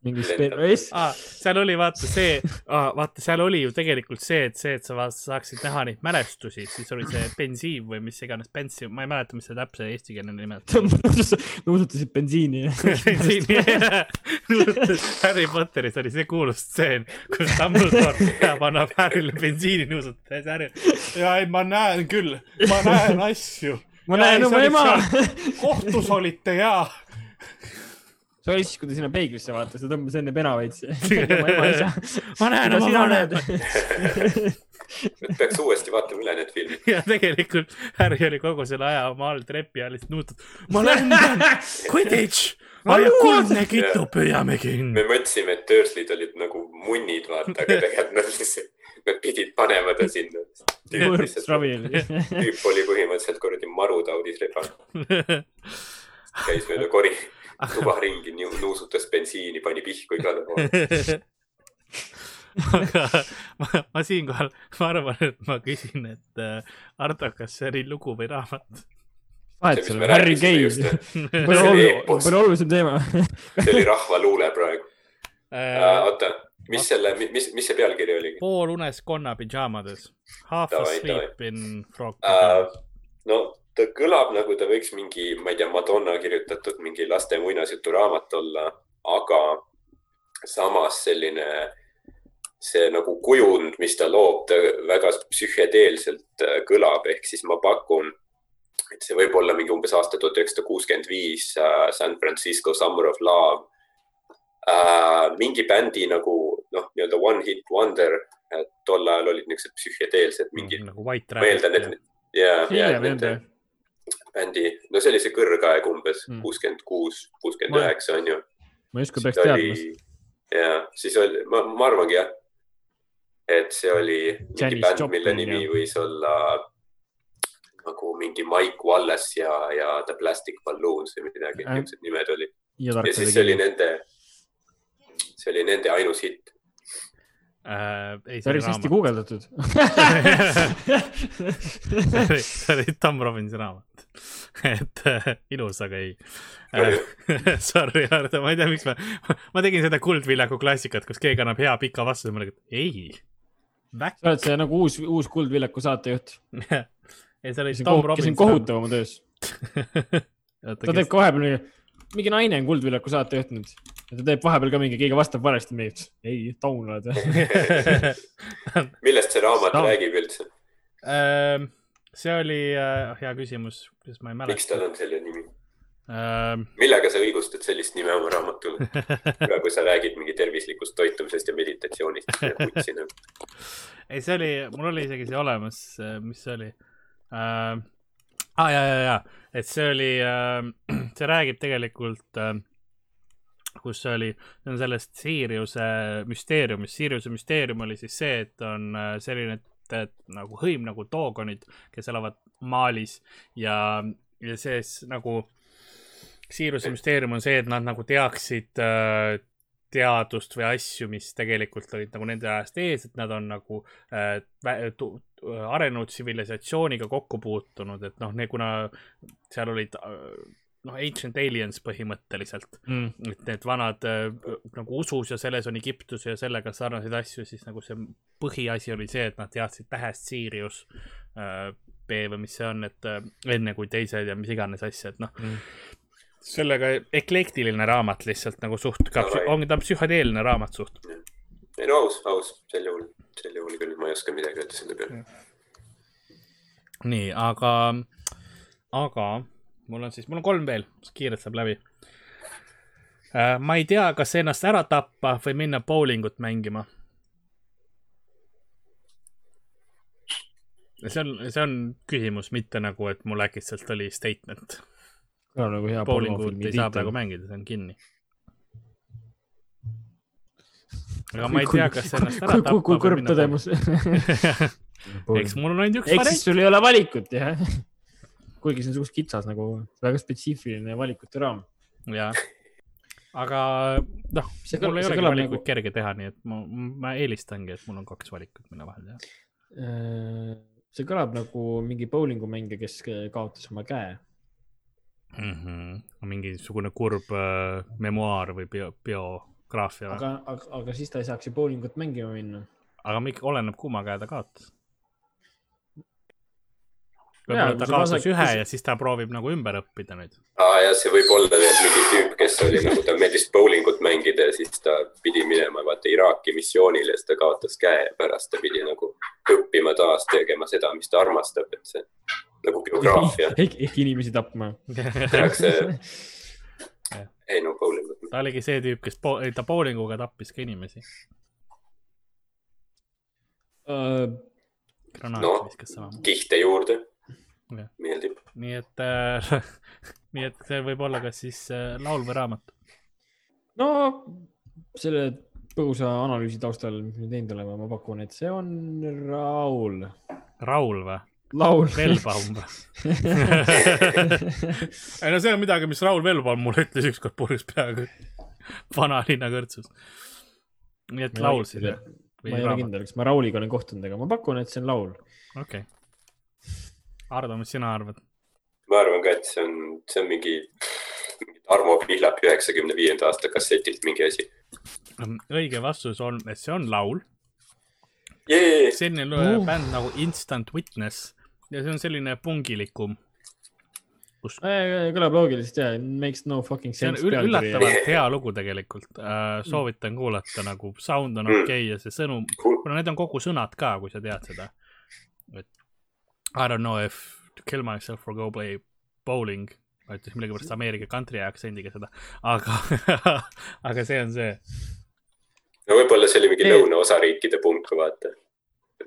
mingi Lendab. spe-, Ah, seal oli vaata see ah,, vaata seal oli ju tegelikult see, et see, et sa va- saaksid näha neid mälestusi, siis oli see bensiin või mis iganes, bensi, ma ei mäleta, mis see täpse eestikeelne nimetus on. nuusutasid bensiini. [LAUGHS] bensiini, Harry Potteris oli see kuulus stseen, kus Dumbledore peab, annab Harry'le bensiini nuusutada ja siis Harry, ja ei, ma näen küll, ma näen asju. ma näen oma ema. kohtus olite ja. See oli siis, kui ta sinna peeglisse vaatas, ta tõmbas enne pena veits. [LAUGHS] ma näen oma vanemat. et peaks uuesti vaatama üle need filmid. ja tegelikult Harry oli kogu selle aja oma all trepi all lihtsalt nuutud. ma [LAUGHS] lendan, Quidditch, hoia kuldne kitu, püüame kinni me. mõtlesime, et Dursley'd olid nagu munnid, vaata, aga tegelikult nad lihtsalt, nad pidid panema ta sinna. tüüp oli põhimõtteliselt kuradi marutaudis rebane, [LAUGHS] käis mööda kori, [LAUGHS] tuba ringi, nuusutas bensiini, pani pihku igale poole. [LAUGHS] aga ma, ma siinkohal, ma arvan, et ma küsin, et äh, Ardo, kas see oli lugu või raamat? vahet seal Harry just,. palju [LAUGHS] olulisem, teema. see oli rahvaluule praegu. Äh, oota, mis selle, mis, mis see pealkiri oli? poolunes konna pidžaamades. Half asleep in frog pyjamas. no ta kõlab nagu ta võiks mingi, ma ei tea, Madonna kirjutatud mingi laste muinasjuturaamat olla, aga samas selline, see nagu kujund, mis ta loob, ta väga psühhedeelselt äh, kõlab, ehk siis ma pakun, et see võib olla mingi umbes aasta tuhat üheksasada kuuskümmend viis San Francisco Summer of Love äh,. mingi bändi nagu noh, nii-öelda One Hit Wonder, tol ajal olid niisugused psühhedeelsed mingid, nagu White ma eeldan, et Rabbit. ja, ja hiljem nende, bändi, no see oli see kõrgaeg umbes Mm. kuuskümmend kuus, kuuskümmend üheksa on ju. ma ei usu, peaks teadma. ja siis oli, ma, ma arvangi jah, et see oli mingi Janis bänd, mille nimi jah. võis olla nagu mingi Mike Wallace ja, ja The Plastic Balloons või midagi Äh. niisugused nimed olid. ja ja siis see oli nende, see oli nende ainus hitt. äh,. päris hästi guugeldatud. [LAUGHS] see oli, see oli Tom Robbinsi raamat. [LAUGHS] et äh, ilus, aga ei äh. [LAUGHS] Sorry, Hardo, ma ei tea, miks ma, ma tegin seda Kuldviljaku klassikat, kus keegi annab hea pika vastuse, ma olin, et ei. Sa oled see nagu uus, uus Kuldvillaku saatejuht, [LAUGHS] ei, see oli Tom kohu- kes Robbins on. kohutav oma töös. ta teeb ka vahepeal mingi, mingi naine on Kuldvillaku saatejuht nüüd. ja ta teeb vahepeal ka mingi, keegi vastab valesti, mingi, ei, taun oled või? millest see raamat No. no. räägib üldse? See oli äh, hea küsimus, kuidas ma ei miks tal mäleta. on selline nimi? Ähm, millega sa õigustad sellist nime oma raamatule? [LAUGHS] kui sa räägid mingi tervislikust toitumisest ja meditatsioonist, läheb vutsi nagu. [LAUGHS] ei, see oli, mul oli isegi see olemas, mis see oli äh,. aa ah, ja, ja, ja, et see oli äh, [CLEARS THROAT] see räägib tegelikult äh,, kus see oli, see on sellest Siriuse müsteeriumist, Siriuse müsteerium oli siis see, et on äh, selline, et, et nagu hõim nagu doogonid, kes elavad Malis. Ja, ja see siis nagu Siriuse müsteerium on see, et nad nagu teaksid äh, teadust või asju, mis tegelikult olid nagu nende ajast ees, et nad on nagu äh, arenenud tsivilisatsiooniga kokku puutunud, et noh, kuna seal olid äh, noh, ancient aliens põhimõtteliselt, Mm. et need vanad äh, nagu usus ja selles on Egiptus ja sellega sarnaseid asju, siis nagu see põhiasi oli see, et nad teadsid tähest Sirius äh, B või mis see on, et äh, enne kui teised ja mis iganes asja, et noh Mm. sellega eklektiline raamat lihtsalt nagu suht ka, Davai. ongi ta psühhedeelne raamat suht. ei no aus, aus, sel juhul, sel juhul küll ma ei oska midagi öelda selle peale. nii, aga, aga mul on siis, mul on kolm veel, kiirelt saab läbi. ma ei tea, kas ennast ära tappa või minna bowlingut mängima. see on, see on küsimus, mitte nagu, et mul äkitselt oli statement. kõlab nagu hea bowlingut ei saa praegu. mängida, see on kinni. aga ma ei tea, kas ennast ära tappa kui kurb tõdemus. eks mul on ainult üks ehk siis variant. sul ei ole valikut, jah. Kuigi see on suht kitsas nagu väga spetsiifiline valikute raam. jah, aga noh, mul ei olegi valikuid nagu, kerge teha, nii et ma, ma eelistangi, et mul on kaks valikut, mille vahel teha. Äh, see kõlab nagu mingi bowlingumängija, kes kaotas oma käe. mm. -hmm. mingisugune kurb äh, memuaar või bio, biograafia aga, aga, aga siis ta ei saaks ju bowlingut mängima minna. aga oleneb kumma käe ta kaotas. Võib-olla ta see kaotas vasak- ühe kui- ja siis ta proovib nagu ümber õppida nüüd. aa jah, see võib olla veel mingi tüüp, kes oli nagu, ta meeldis bowlingut mängida ja siis ta pidi minema vaata Iraaki missioonile ja siis ta kaotas käe ja pärast ta pidi nagu õppima taas tegema seda, mis ta armastab, et see nagu geograafia [LAUGHS] ehk, inimesi tapma. tehakse. [LAUGHS] ei no bowlingut. ta oligi see tüüp, kes po-, ta bowlinguga tappis ka inimesi. granaat No. kihte juurde Jah.. meeldib. nii et äh, [LAUGHS] nii et see võib olla kas siis äh, laul või raamat. no selle põgusa analüüsi taustal, mis me teinud oleme, ma pakun, et see on Raul. Raul või? laul. Velbaum või? [LAUGHS] ei no see on midagi, mis Raul Velbaum mulle ütles ükskord purjus peaga vanalinna kõrtsus. nii et laul siis jah? ma ei ole kindel, kas ma Rauliga olen kohtunud, aga ma pakun, et see on laul. okei okay.. Ardo, mis sina arvad? ma arvan ka, et see on, see on mingi mingi Tarmo Pihlap üheksakümne viienda aasta kassetilt mingi asi. õige vastus on, et see on laul. jee, selline Uh. uh. bänd nagu Instant Witness ja see on selline pungilikum. kus kõlab loogiliselt ja makes no fucking see on sense. ül üllatavalt [LAUGHS] hea lugu tegelikult äh,. soovitan kuulata nagu sound on Mm. okei okay ja see sõnum, kuna need on kogu sõnad ka, kui sa tead seda. et I don't know if to kill myself or go play bowling. ma ütlesin millegipärast Ameerika country aktsendiga seda, aga, [LAUGHS] aga see on see. no võib-olla see oli mingi Ei. lõunaosariikide punk, vaata.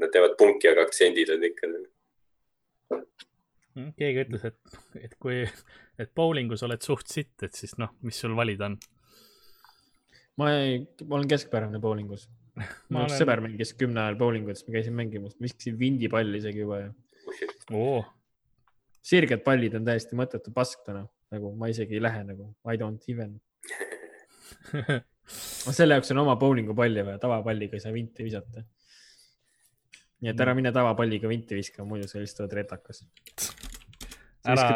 Nad teevad punki, aga aktsendid on ikka nagu. keegi ütles, et, et kui, et bowlingus oled suht sitt, et siis noh, mis sul valida on. ma ei, ma olen keskpärane bowlingus. [LAUGHS] Ma mul üks olen- sõber mängis kümne ajal bowlingut, siis ma käisin mängimas, viskasin vindipalli isegi juba ja oo, sirged pallid on täiesti mõttetu pask täna, nagu ma isegi ei lähe nagu, I don't even. [LAUGHS] selle jaoks on oma bowlingupalli vaja, tavapalliga ei saa vinti visata. nii et ära mine tavapalliga vinti viskama, muidu sa lihtsalt oled retakas. ära,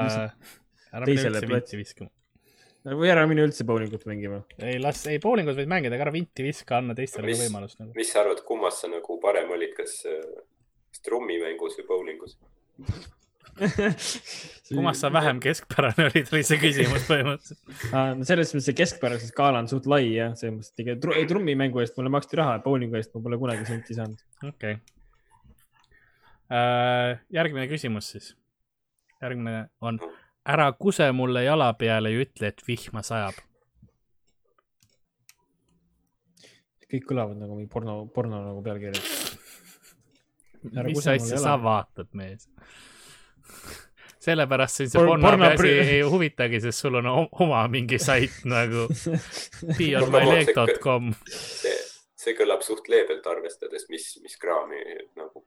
ära mine teisele üldse platsi- vinti viskama. või ära mine üldse bowlingut mängima. ei las, ei bowlingus võid mängida, aga ära vinti viska, anna teistele võimalust nagu. mis sa arvad, kummas sa nagu parem olid, kas, kas trummimängus või bowlingus? [LAUGHS] kummas sa vähem keskpärane olid, oli see küsimus põhimõtteliselt. No selles mõttes see keskpärase skaala on suht lai jah, selles mõttes, et ega tru- trummimängu eest mulle maksti raha, bowlingu eest ma pole kunagi senti saanud. okei okay.. järgmine küsimus siis. järgmine on, ära kuse mulle jala peale ja ütle, et vihma sajab. kõik kõlavad nagu mingi porno, porno nagu pealkirjad. Ära mis asja sa vaatad, mees? [LAUGHS] sellepärast sind see Por- porno porno asi ei huvitagi, sest sul on oma mingi sait [LAUGHS] nagu beonmyleg.com. see, see kõlab suht leebelt, arvestades, mis, mis kraami nagu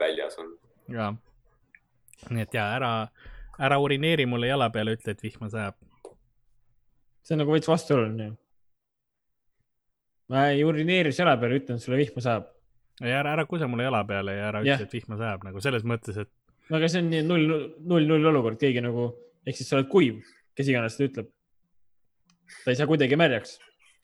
väljas on. ja, nii et ja ära, ära urineeri mulle jala peale, ütle, et vihma sajab. see on nagu veits vastuoluline ma ei urineeri jala peale, ütlen sulle vihma saab. Ja ära, ära kuse mulle jala peale ja ära Jah. ütle, et vihma sajab nagu selles mõttes, et no aga see on nii null, null, null olukord, keegi nagu, ehk siis sa oled kuiv, kes iganes seda ütleb. ta ei saa kuidagi märjaks.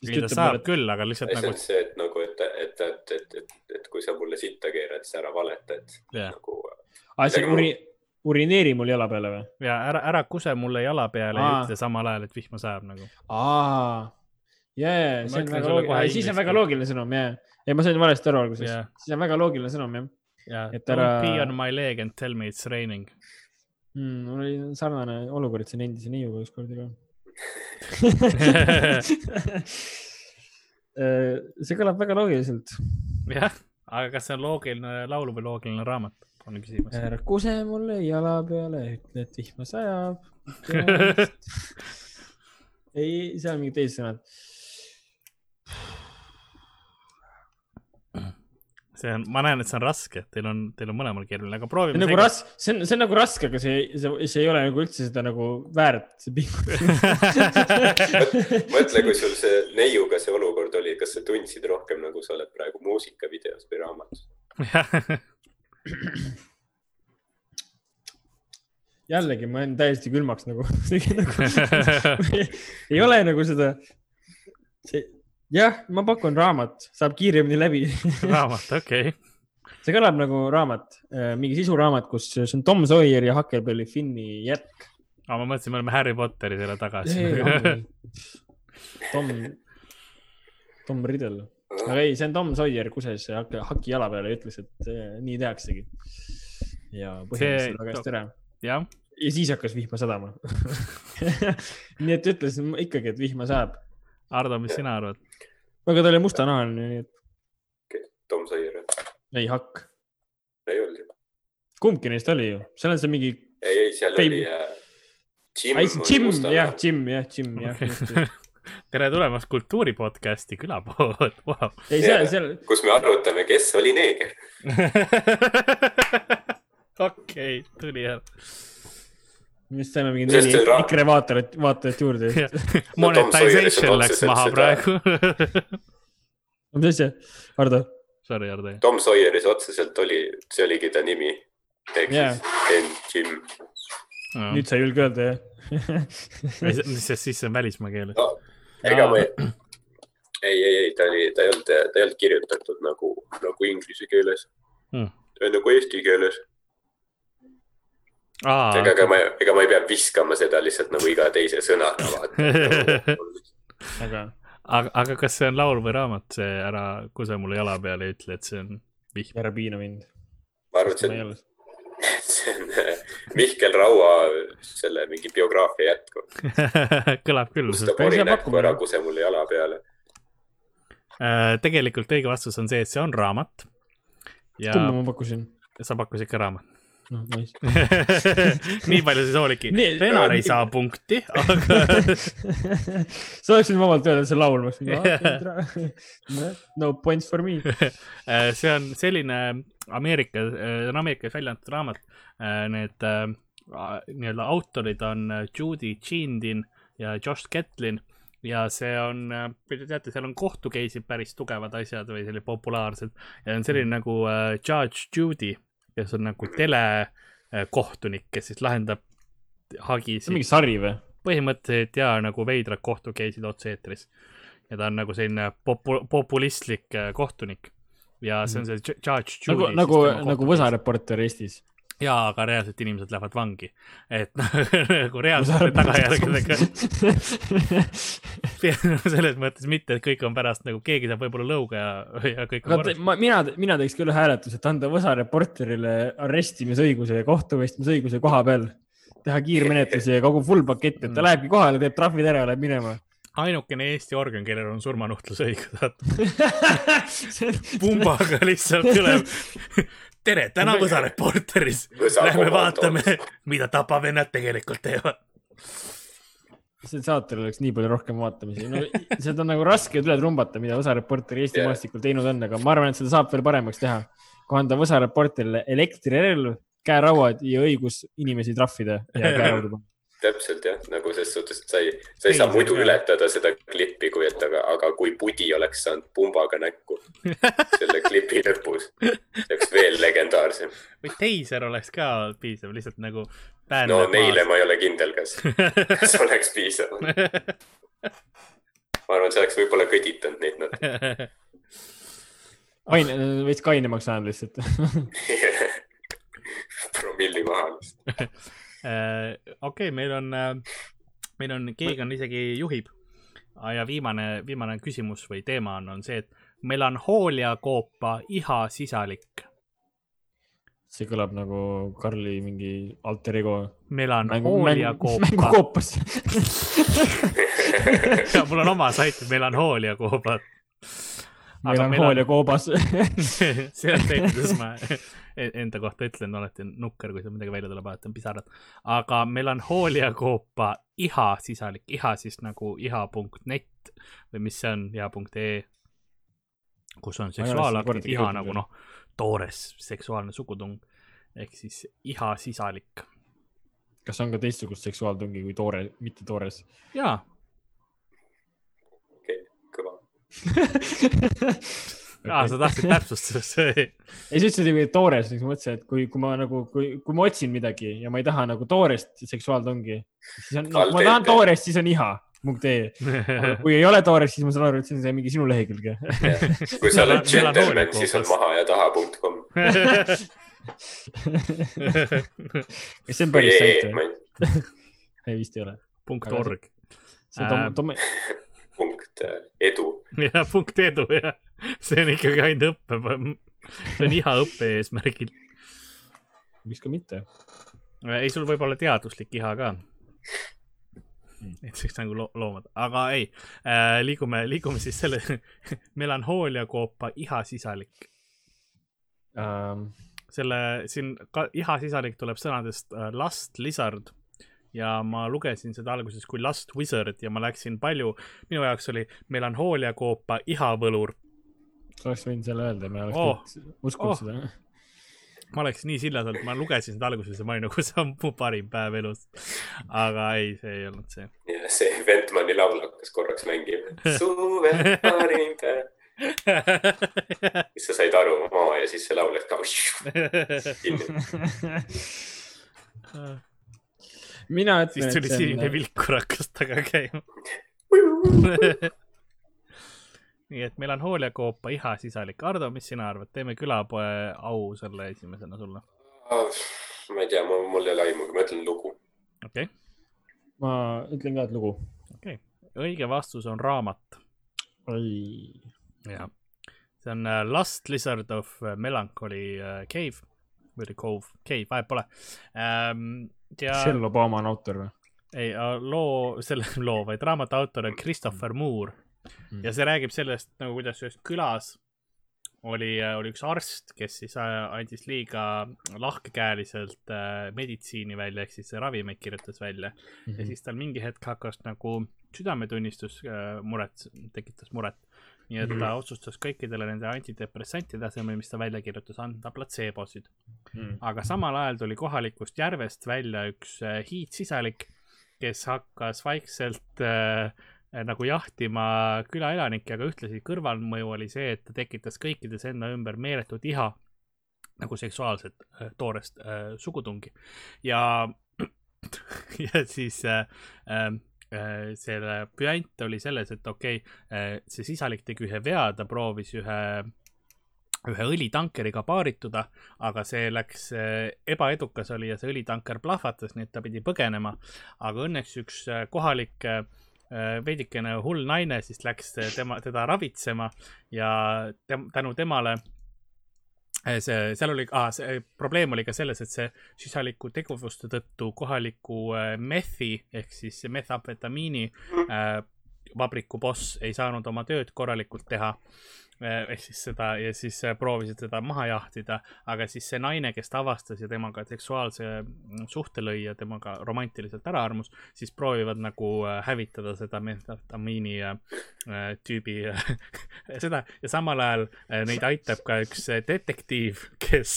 ei ta saab küll, aga lihtsalt see nagu on, see, et nagu, et, et, et, et, et, et kui sa mulle sitta keerad, siis ära valeta, et jah, nagu aa, see midagi uri-, urineeri mul jala peale või? ja ära, ära kuse mulle jala peale ja Aa. ütle samal ajal, et vihma sajab nagu. aa, ja, ja, Ma see on väga loogiline, siis on väga loogiline sõnum, ja. ei, ma sain valesti aru alguses Jah., siis on väga loogiline sõnum, jah ja Et ära- pee on my leg and tell me it's raining. mm,. mul oli sarnane olukord siin endise neiuga ükskord ka. [LAUGHS] see kõlab väga loogiliselt. jah, aga kas see on loogiline laul või loogiline raamat, on küsimus. ära kuse mulle jala peale, ütle, et vihma sajab. [LAUGHS] ei, seal on mingid teised sõnad. See on, ma näen, et see on raske, teil on, teil on mõlemal keeruline, aga proovime see on nagu. ras-, see on, see on nagu raske, aga see, see, see ei ole nagu üldse seda nagu väärt, see pingutus. [LAUGHS] mõtle, kui sul see neiuga see olukord oli, kas sa tundsid rohkem nagu sa oled praegu muusikavideos või raamatus? [LAUGHS] jällegi, ma jään täiesti külmaks nagu, [LAUGHS] nagu ei ole nagu seda, see, jah, ma pakun raamat, saab kiiremini läbi. [LAUGHS] raamat, okei okay.. see kõlab nagu raamat, mingi sisuraamat, kus see on Tom Sawyer ja Huckleberry Finni jätk. aga ma mõtlesin, me oleme Harry Potteri selle tagasi. [LAUGHS] Tom, Tom Riddle, aga ei, see on Tom Sawyer, kuses haki, haki jala peale ja ütles, et eh, nii tehaksegi. ja põhjendas See- seda käest ära jah, ja siis hakkas vihma sadama. [LAUGHS] nii et ütles ikkagi, et vihma sajab, Ardo, mis sina arvad? aga ta oli mustanahaline, nii et Tom Sawyer, ei hakk. ei olnud ju. kumbki neist oli ju, seal on see mingi, ei, ei, seal Fame. oli äh, Jim. Jim, jah, Jim, jah, Jim, jah. [LAUGHS] tere tulemast Kultuuri podcasti külapood [LAUGHS] wow.. ei, seal, seal, kus me arutame, kes oli neeger. [LAUGHS] okei, tuli jälle. Me just saime mingi neli see EKRE vaatajat, vaatajat juurde. [LAUGHS] [LAUGHS] Monetization läks maha praegu. [LAUGHS] mis asja, Hardo? Sorry, Ardo. Tom Sawyeris otseselt oli, see oligi ta nimi. ehk Jaa. siis Jim. nüüd sa ei julge öelda, jah? mis sest siis see on välismaa keeles. no ega ma ei, ei, ei, ei, ta oli, ta ei olnud, ta ei olnud kirjutatud nagu, nagu inglise keeles Hmm. oli nagu eesti keeles. aa, ega, ega ma, ega ma ei pea viskama seda lihtsalt nagu iga teise sõnaga vaata. [LAUGHS] aga aga, aga kas see on laul või raamat, see ära kuse mulle jala peale ja ütle, et see on vihm. ära piina mind. ma arvan, et see on, [LAUGHS] see on äh, Mihkel Raua selle mingi biograafia jätku. [LAUGHS] kõlab küll. kus ta Päris hea pori näkku pakkumine. ära kuse mulle jala peale. Äh, tegelikult õige vastus on see, et see on raamat. ja kumba ma pakkusin? sa pakkusid ka raamat. noh, nice. [LAUGHS] nii palju siis hooliki Nii-. Renar ei saa punkti, aga [LAUGHS] sa oleksid vabalt öelnud see laul, ma oleksin, [LAUGHS] no points for me. Äh, see on selline Ameerika, on Ameerikas välja antud raamat. Need äh, nii-öelda autorid on äh, Judy Chindin ja Josh Catlin ja see on, te teate, seal on kohtu case'id päris tugevad asjad või sellised populaarsed ja on selline nagu äh, Judge Judy, kes on nagu telekohtunik, kes siis lahendab see hagisid mingi sari või? põhimõtteliselt ja nagu veidrad kohtu case'id otse-eetris. ja ta on nagu selline popu-, populistlik äh, kohtunik. ja see on see Ju- Judge nagu Judy., nagu, nagu Võsa reporter Eestis. jaa, aga reaalselt inimesed lähevad vangi. et [LAUGHS] nagu reaalsete tagajärgedega, [LAUGHS] selles mõttes mitte, et kõik on pärast nagu keegi saab võib-olla lõuga ja, ja kõik on korras. mina, mina teeks küll hääletuse, et anda Võsa reporterile arestimisõiguse ja kohtuvõistmisõiguse koha peal. teha kiirmenetlusi ja kogu full pakett, et ta Mm. lähebki kohale, teeb trahvid ära ja läheb minema. ainukene Eesti organ, kellel on surmanuhtlusõigus, [LAUGHS] pumbaga lihtsalt tuleb. tere, täna Võsa Reporteris. Võsa Lähme vaatame, mida tapavennad tegelikult teevad. sel saatel oleks nii palju rohkem vaatamisi no,. seda on nagu raske üle trumbata, mida Võsa reporter Eesti yeah. maastikul teinud on, aga ma arvan, et seda saab veel paremaks teha. kui anda Võsa reporterile elektrirelv, käerauad ja õigus inimesi trahvida ja käeraudu panna. Täpselt jah, nagu ses suhtes, et sa ei, sa ei saa Ei, muidu jah. ületada seda klippi, kui et aga, aga kui pudi oleks saanud pumbaga näkku [LAUGHS] selle klipi lõpus, see oleks veel legendaarsem. või teiser oleks ka piisav, lihtsalt nagu. no neile ma ei ole kindel, kas, [LAUGHS] kas oleks piisav. ma arvan, see oleks võib-olla kõditanud neid natuke. [LAUGHS] aine, veits kainemaks ajanud lihtsalt. promilli maha lihtsalt. Äh, okei, meil on, meil on, keegi on isegi juhib. ja viimane, viimane küsimus või teema on, on see, et melanhooliakoopa iha sisalik. see kõlab nagu Karli mingi alter ego. melanhooliakoopa. mängukoopas. mul on oma sait, melanhooliakoobad. melanhoolia koobas. see on see, kuidas ma enda kohta ütlen alati on nukker, kui seal midagi välja tuleb, alati on pisarad. aga melanhooliakoopa iha sisalik, iha siis nagu iha.net või mis see on, iha.ee, kus on Ma ei ole seda seksuaalakt, kordagi iha jõudnud nagu noh, toores seksuaalne sugutung ehk siis iha sisalik. kas on ka teistsugust seksuaaltungi kui toore, mitte toores? jaa, okei, kõva. [LAUGHS] aa, sa [LAUGHS] tahtsid täpsustada, ei, sa ütlesid ju toores, siis ma mõtlesin, et kui, kui ma nagu, kui, kui ma otsin midagi ja ma ei taha nagu toorest seksuaaltungi, siis on no,, kui ma tahan toorest, siis on iha. punkt ee. kui ei ole toores, siis ma saan aru, et see on see mingi sinu lehekülg. kui sa oled [LAUGHS] džentelmen, siis on maha ja taha punkt kom. kas [LAUGHS] see on päris sait või? ei, ei, vist ei ole. punkt org. see on Ähm, Tom, punkt äh, edu. jah, punkt edu jah, see on ikkagi ainult õppe, [LAUGHS] see on iha õppe eesmärgil. miks ka mitte. ei, sul võib olla teaduslik iha ka. Mm. näiteks nagu lo loomad, aga ei äh,, liigume, liigume siis selle [LAUGHS] melanhooliakoopa iha sisalik. Um, selle siin ka iha sisalik tuleb sõnadest äh, lust lizard ja ma lugesin seda alguses kui lust wizard ja ma läksin palju, minu jaoks oli melanhooliakoopa ihavõlur. sa oleks võinud selle öelda, ma oleks oh. uskunud Oh. seda. ma oleks nii sillas olnud, ma lugesin seda alguses ja ma olin nagu, see on mu parim päev elus. aga ei, see ei olnud see. ja see Ventmani laul hakkas korraks mängima. suve parim päev. siis sa said aru, maa ja siis see laul läks ka. [LAUGHS] [LAUGHS] [LAUGHS] mina ütlen, siis tuli sinine. vilkur hakkas taga käima. [LAUGHS] nii et melanhooliakoopa iha sisalik. Ardo, mis sina arvad, teeme külapoe au selle esimesena sulle, ma ei tea, mul, mul ei ole aimugi, ma ütlen lugu. okei okay., ma ütlen ka, et lugu. okei okay.. õige vastus on raamat. oi, jah, see on uh, Last Lizard of Melancholy uh, Cave või oli Cove, Cave, vahet pole um,. Ja Michelle Obama on autor või? ei, loo, selle [LAUGHS] loo, vaid raamatu autor on Christopher Moore Mm. ja see räägib sellest nagu, kuidas ühes külas oli, oli üks arst, kes siis äh, andis liiga lahkekäeliselt äh, meditsiini välja ehk siis ravimeid kirjutas välja Mhm. ja siis tal mingi hetk hakkas nagu südametunnistus äh, muret, tekitas muret. nii et ta otsustas kõikidele nende antidepressantide asemel, mis ta välja kirjutas, anda platseebosid. Mhm. aga samal ajal tuli kohalikust järvest välja üks äh, hiidsisalik, kes hakkas vaikselt äh, äh, nagu jahtima külaelanikke, aga ühtlasi kõrvalmõju oli see, et ta tekitas kõikides enda ümber meeletut iha nagu seksuaalset äh, toorest äh, sugutungi ja, [CLEARS THROAT] ja siis äh, äh, selle püant oli selles, et okei okay, see sisalik tegi ühe vea, ta proovis ühe ühe õlitankeriga paarituda, aga see läks ebaedukas oli ja see õlitanker plahvatas, nii et ta pidi põgenema. aga õnneks üks kohalik äh, veidikene hull naine siis läks äh, tema, teda ravitsema ja tem, tänu temale äh, see, seal oli ah,, see probleem oli ka selles, et see sisaliku tegevuste tõttu kohaliku äh, methi ehk siis methamfetamiini äh, vabriku boss ei saanud oma tööd korralikult teha. Ehk siis seda ja siis äh, proovisid teda maha jahtida, aga siis see naine, kes ta avastas ja temaga seksuaalse mm, suhte lõi ja temaga romantiliselt ära armus, siis proovivad nagu äh, hävitada seda methamfetamiini äh, tüübi [LAUGHS] seda. Ja samal ajal neid aitab ka üks detektiiv, kes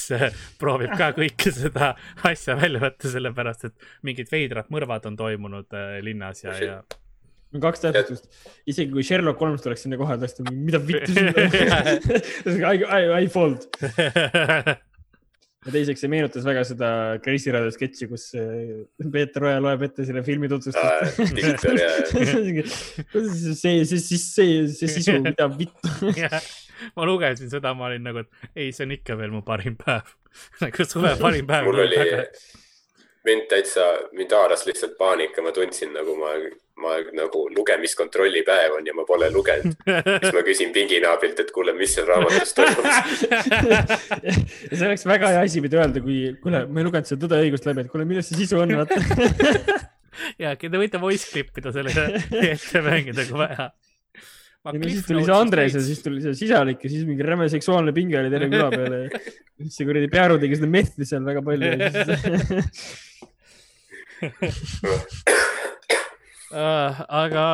proovib ka kõike seda asja välja võtta, sellepärast et mingid veidrad mõrvad on toimunud linnas ja, ja kaks täpsustust, isegi kui Sherlock Holmes tuleks sinna kohale, ta oleks, mida vittu siin [LAUGHS] [LAUGHS] I, I, I fold. ja teiseks, see meenutas väga seda Kreisi raadio sketši, kus äh, Peeter Oja loeb ette selle filmi tutvustust. [LAUGHS] see, see, see, see, see, sisu, mida vittu. Ma lugesin seda, ma olin nagu, et ei, see on ikka veel mu parim päev. nagu suve parim päev. mul oli, mind täitsa, mind haaras lihtsalt paanika, ma tundsin nagu ma, ma nagu lugemiskontrolli päev on ja ma pole lugenud. siis ma küsin pinginaabrilt, et kuule, mis seal raamatus toimub. [LAUGHS] ja see oleks väga hea asi, mida öelda, kui, kuule, ma ei lugenud seda Tõde ja õigust läbi, et kuule, milles see sisu on, vaata. [LAUGHS] ja te võite voice clip ida selle [LAUGHS] ette mängida, kui vaja. ja no siis tuli see Andres ja siis tuli see sisalik ja siis mingi räme seksuaalne pinge oli terve küla peale. siis see kuradi Pearu tegi seda mehti seal väga palju ja siis uh,. aga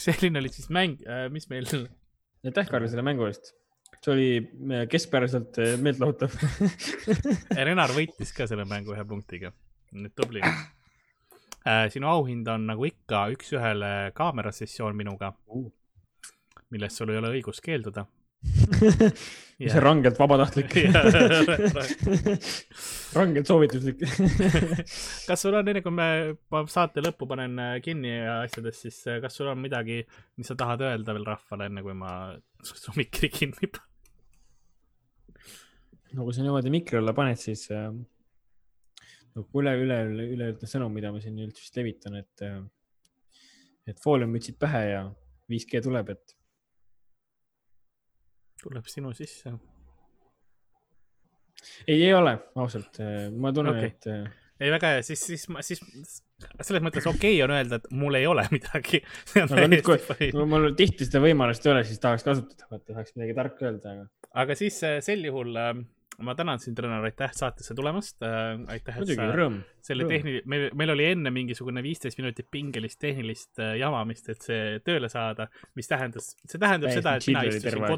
selline oli siis mäng uh,, mis meil, [LAUGHS] aitäh, Karl, selle mängu eest. see oli äh, keskpäraselt meeltlahutav. [LAUGHS] Renar võitis ka selle mängu ühe punktiga, nüüd tubli uh,. sinu auhind on nagu ikka üks-ühele kaamerasessioon minuga, millest sul ei ole õigust keelduda. [LAUGHS] see on rangelt vabatahtlik. [LAUGHS] rangelt soovituslik. [LAUGHS] kas sul on, enne kui me ma saate lõppu panen äh, kinni ja asjadest, siis äh, kas sul on midagi, mis sa tahad öelda veel rahvale, enne kui ma su mikri kinni panen? no kui sa niimoodi mikri alla paned, siis äh, no üle, üle, üle, üleüldine sõnum, mida ma siin üldse vist levitan, et et fooliummütsid pähe ja 5G tuleb, et tuleb sinu sisse. ei, ei ole ausalt, ma tunnen okay., et äh, ei, väga hea, siis, siis ma, siis selles mõttes okei okay on öelda, et mul ei ole [LAUGHS] midagi. aga nüüd, kui mul tihti seda võimalust ei ole, siis tahaks kasutada, vaata tahaks midagi tarka öelda, aga aga siis äh, sel juhul äh, ma tänan sind, Renar, aitäh saatesse tulemast äh,. aitäh, et sa rõõm. selle tehniline, meil, meil oli enne mingisugune viisteist minutit pingelist tehnilist jamamist, et see tööle saada, mis tähendas, see tähendab Täiesti seda, et mina istusin terve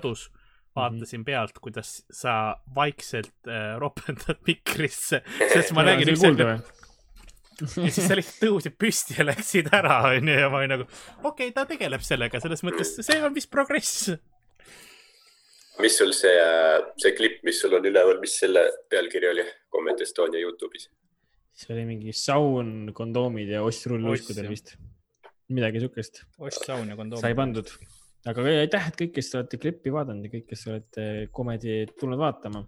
aeg. kodus, vaatasin pealt, kuidas sa vaikselt äh, ropendad mikrisse, [LAUGHS] sest ma nägin üks hetk, ja siis sa lihtsalt tõusid püsti ja läksid ära, onju, ja ma olin nagu, okei okay,, ta tegeleb sellega, selles mõttes see on vist progress. mis sul see, see klipp, mis sul on üleval, mis selle pealkiri oli Comedy Estonia Youtube'is? see oli mingi saun, kondoomid ja rulluiskudel jah. vist. midagi siukest ost saun ja kondoom. sai pandud. Aga aitäh, et kõik, kes te olete klippi vaadanud ja kõik, kes olete komedi tulnud vaatama.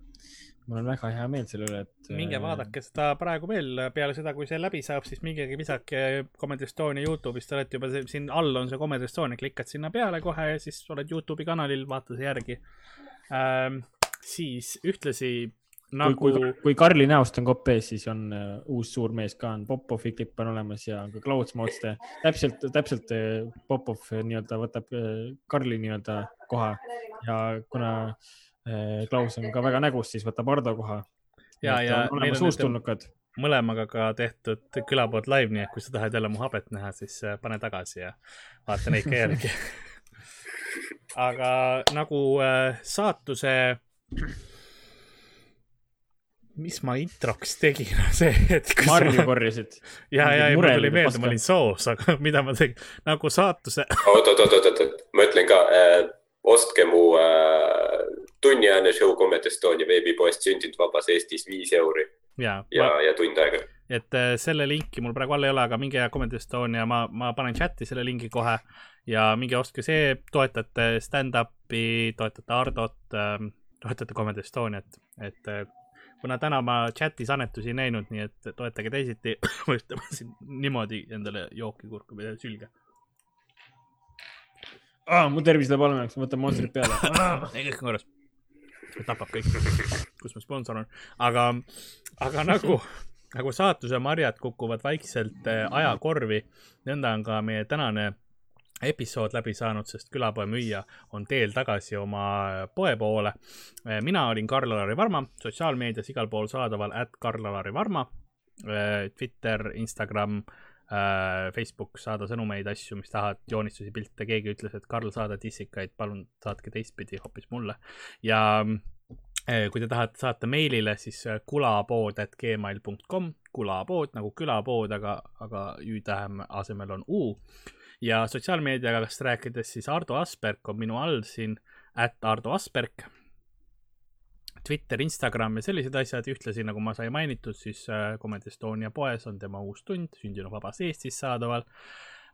mul on väga hea meel selle üle, et. äh, minge vaadake seda praegu veel peale seda, kui see läbi saab, siis mingegi visake Comedy Estonia Youtube'is, te olete juba siin all on see Comedy Estonia, klikkad sinna peale kohe ja siis oled Youtube'i kanalil, vaata see järgi ähm,. siis ühtlasi nagu kui, kui Karli näost on kopp ees, siis on uh, uus suur mees ka on, Popovi klipp on olemas ja on ka Cloudsmode'ste, täpselt, täpselt uh, Popov uh, nii-öelda võtab uh, Karli nii-öelda koha ja kuna Klaus on ka väga nägus, siis võtab Ardo koha. ja, ja meil oleme on suust nüüd tulnukad. mõlemaga ka tehtud külapood live, nii et kui sa tahad jälle mu habet näha, siis äh, pane tagasi ja vaata neid ka järgi. [LAUGHS] aga nagu äh, saatuse, mis ma introks tegin, [LAUGHS] see hetk, kus marju ma korjasid. ja, ja, ja mul tuli meelde, ma olin soos, [LAUGHS] aga mida ma tegin, nagu saatuse, [LAUGHS] oot, oot, oot, oot, oot, ma ütlen ka äh,, ostke mu äh, tunniajane show Comedy Estonia veebipoest Sündinud vabas Eestis viis euri ja, ja ja., ja tund aega. et äh, selle linki mul praegu all ei ole, aga minge Comedy Estonia, ma, ma panen chati selle lingi kohe ja minge ostke see, toetate stand-up'i, toetate Hardot ähm,, toetate Comedy Estoniat, et äh, kuna täna ma chatis annetusi ei näinud, nii et toetage teisiti, [COUGHS] vajutame siin niimoodi endale jooki kurku sülge. ah,. mu tervis läheb halvemaks, ma võtan Monsterit peale. [COUGHS] ei, kõik on korras. tapab kõik, kus mu sponsor on, aga, aga nagu, nagu saatuse marjad kukuvad vaikselt äh, ajakorvi, nõnda on ka meie tänane episood läbi saanud, sest külapoe müüja on teel tagasi oma poe poole. mina olin Karl-Alari Varma, sotsiaalmeedias igal pool saadaval at Karl-Alari Varma. Twitter, Instagram, Facebook, saada sõnumeid, asju, mis tahad, joonistusi, pilte, keegi ütles, et Karl, saada dissikaid, palun saatke teistpidi hoopis mulle. ja eh, kui te tahate saata meilile, siis eh, kulapood at gmail.com, kulapood nagu külapood, aga, aga ü-tähem asemel on u ja sotsiaalmeediast rääkides, siis Ardo Asperg on minu all siin, at Ardo Asperg. Twitter, Instagram ja sellised asjad, ühtlasi nagu ma sai mainitud, siis äh, Comedy Estonia poes on tema uus tund, sündinud vabas Eestis saadaval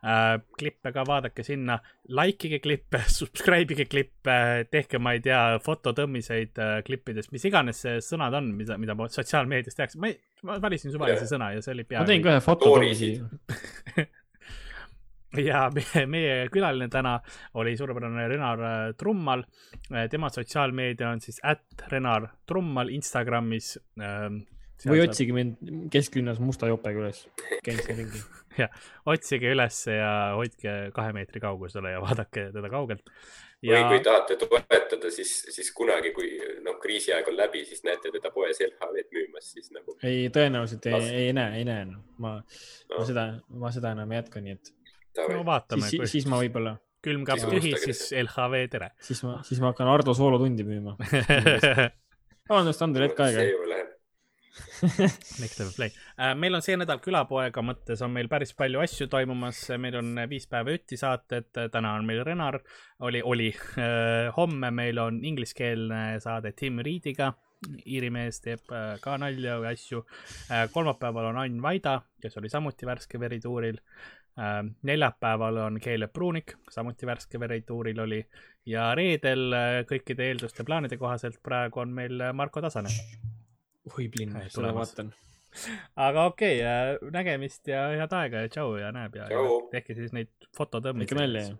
äh,. klippe ka vaadake sinna, like ige klippe, [LAUGHS] subscribe ige klippe, tehke, ma ei tea, fototõmmiseid äh, klippidest, mis iganes see sõnad on, mida, mida ma sotsiaalmeedias tehakse, ma ei, ma valisin suvalise sõna ja see oli ma peaaegu teen ka ühe foto Storysid. [LAUGHS] ja [LAUGHS] meie, külaline täna oli suurepärane Renar äh, Trummal. tema sotsiaalmeedia on siis at Renar Trummal Instagramis ähm,. või otsige mind kesklinnas musta jopega üles, käin siin ringi. [LAUGHS] otsige ülesse ja hoidke kahe meetri kaugusele ja vaadake teda kaugelt. või ja kui tahate toetada, siis, siis kunagi, kui noh, kriisiaeg on läbi, siis näete teda poes LHV-d müümas, siis nagu ei, tõenäoliselt ei ei näe, ei näe enam. ma, ma No. seda, ma seda enam ei jätka, nii et no vaatame, siis, siis ma võib-olla, külmkapp tühi, siis LHV tere. siis ma, siis ma hakkan Ardo soolotundi müüma. [LAUGHS] vabandust, Andrei, hetk aega see. ju läheb. Next level play. meil on see nädal külapoega mõttes on meil päris palju asju toimumas, meil on viis päeva jutti saated, täna on meil Renar, oli, oli. homme meil on ingliskeelne saade Tim Reediga, Iiri mees teeb äh, ka nalja või asju. kolmapäeval on Ain Vaida, kes oli samuti värske verituuril. Neljapäeval on Keeleb Pruunik, samuti värske verituuril oli ja reedel äh, kõikide eelduste plaanide kohaselt praegu on meil äh, Marko Tasane oi, plinn seda vaatan. aga okei okay,, nägemist ja head aega ja tšau ja näeb ja, ja tehke siis neid fototõmmeid. ikka nalja ju.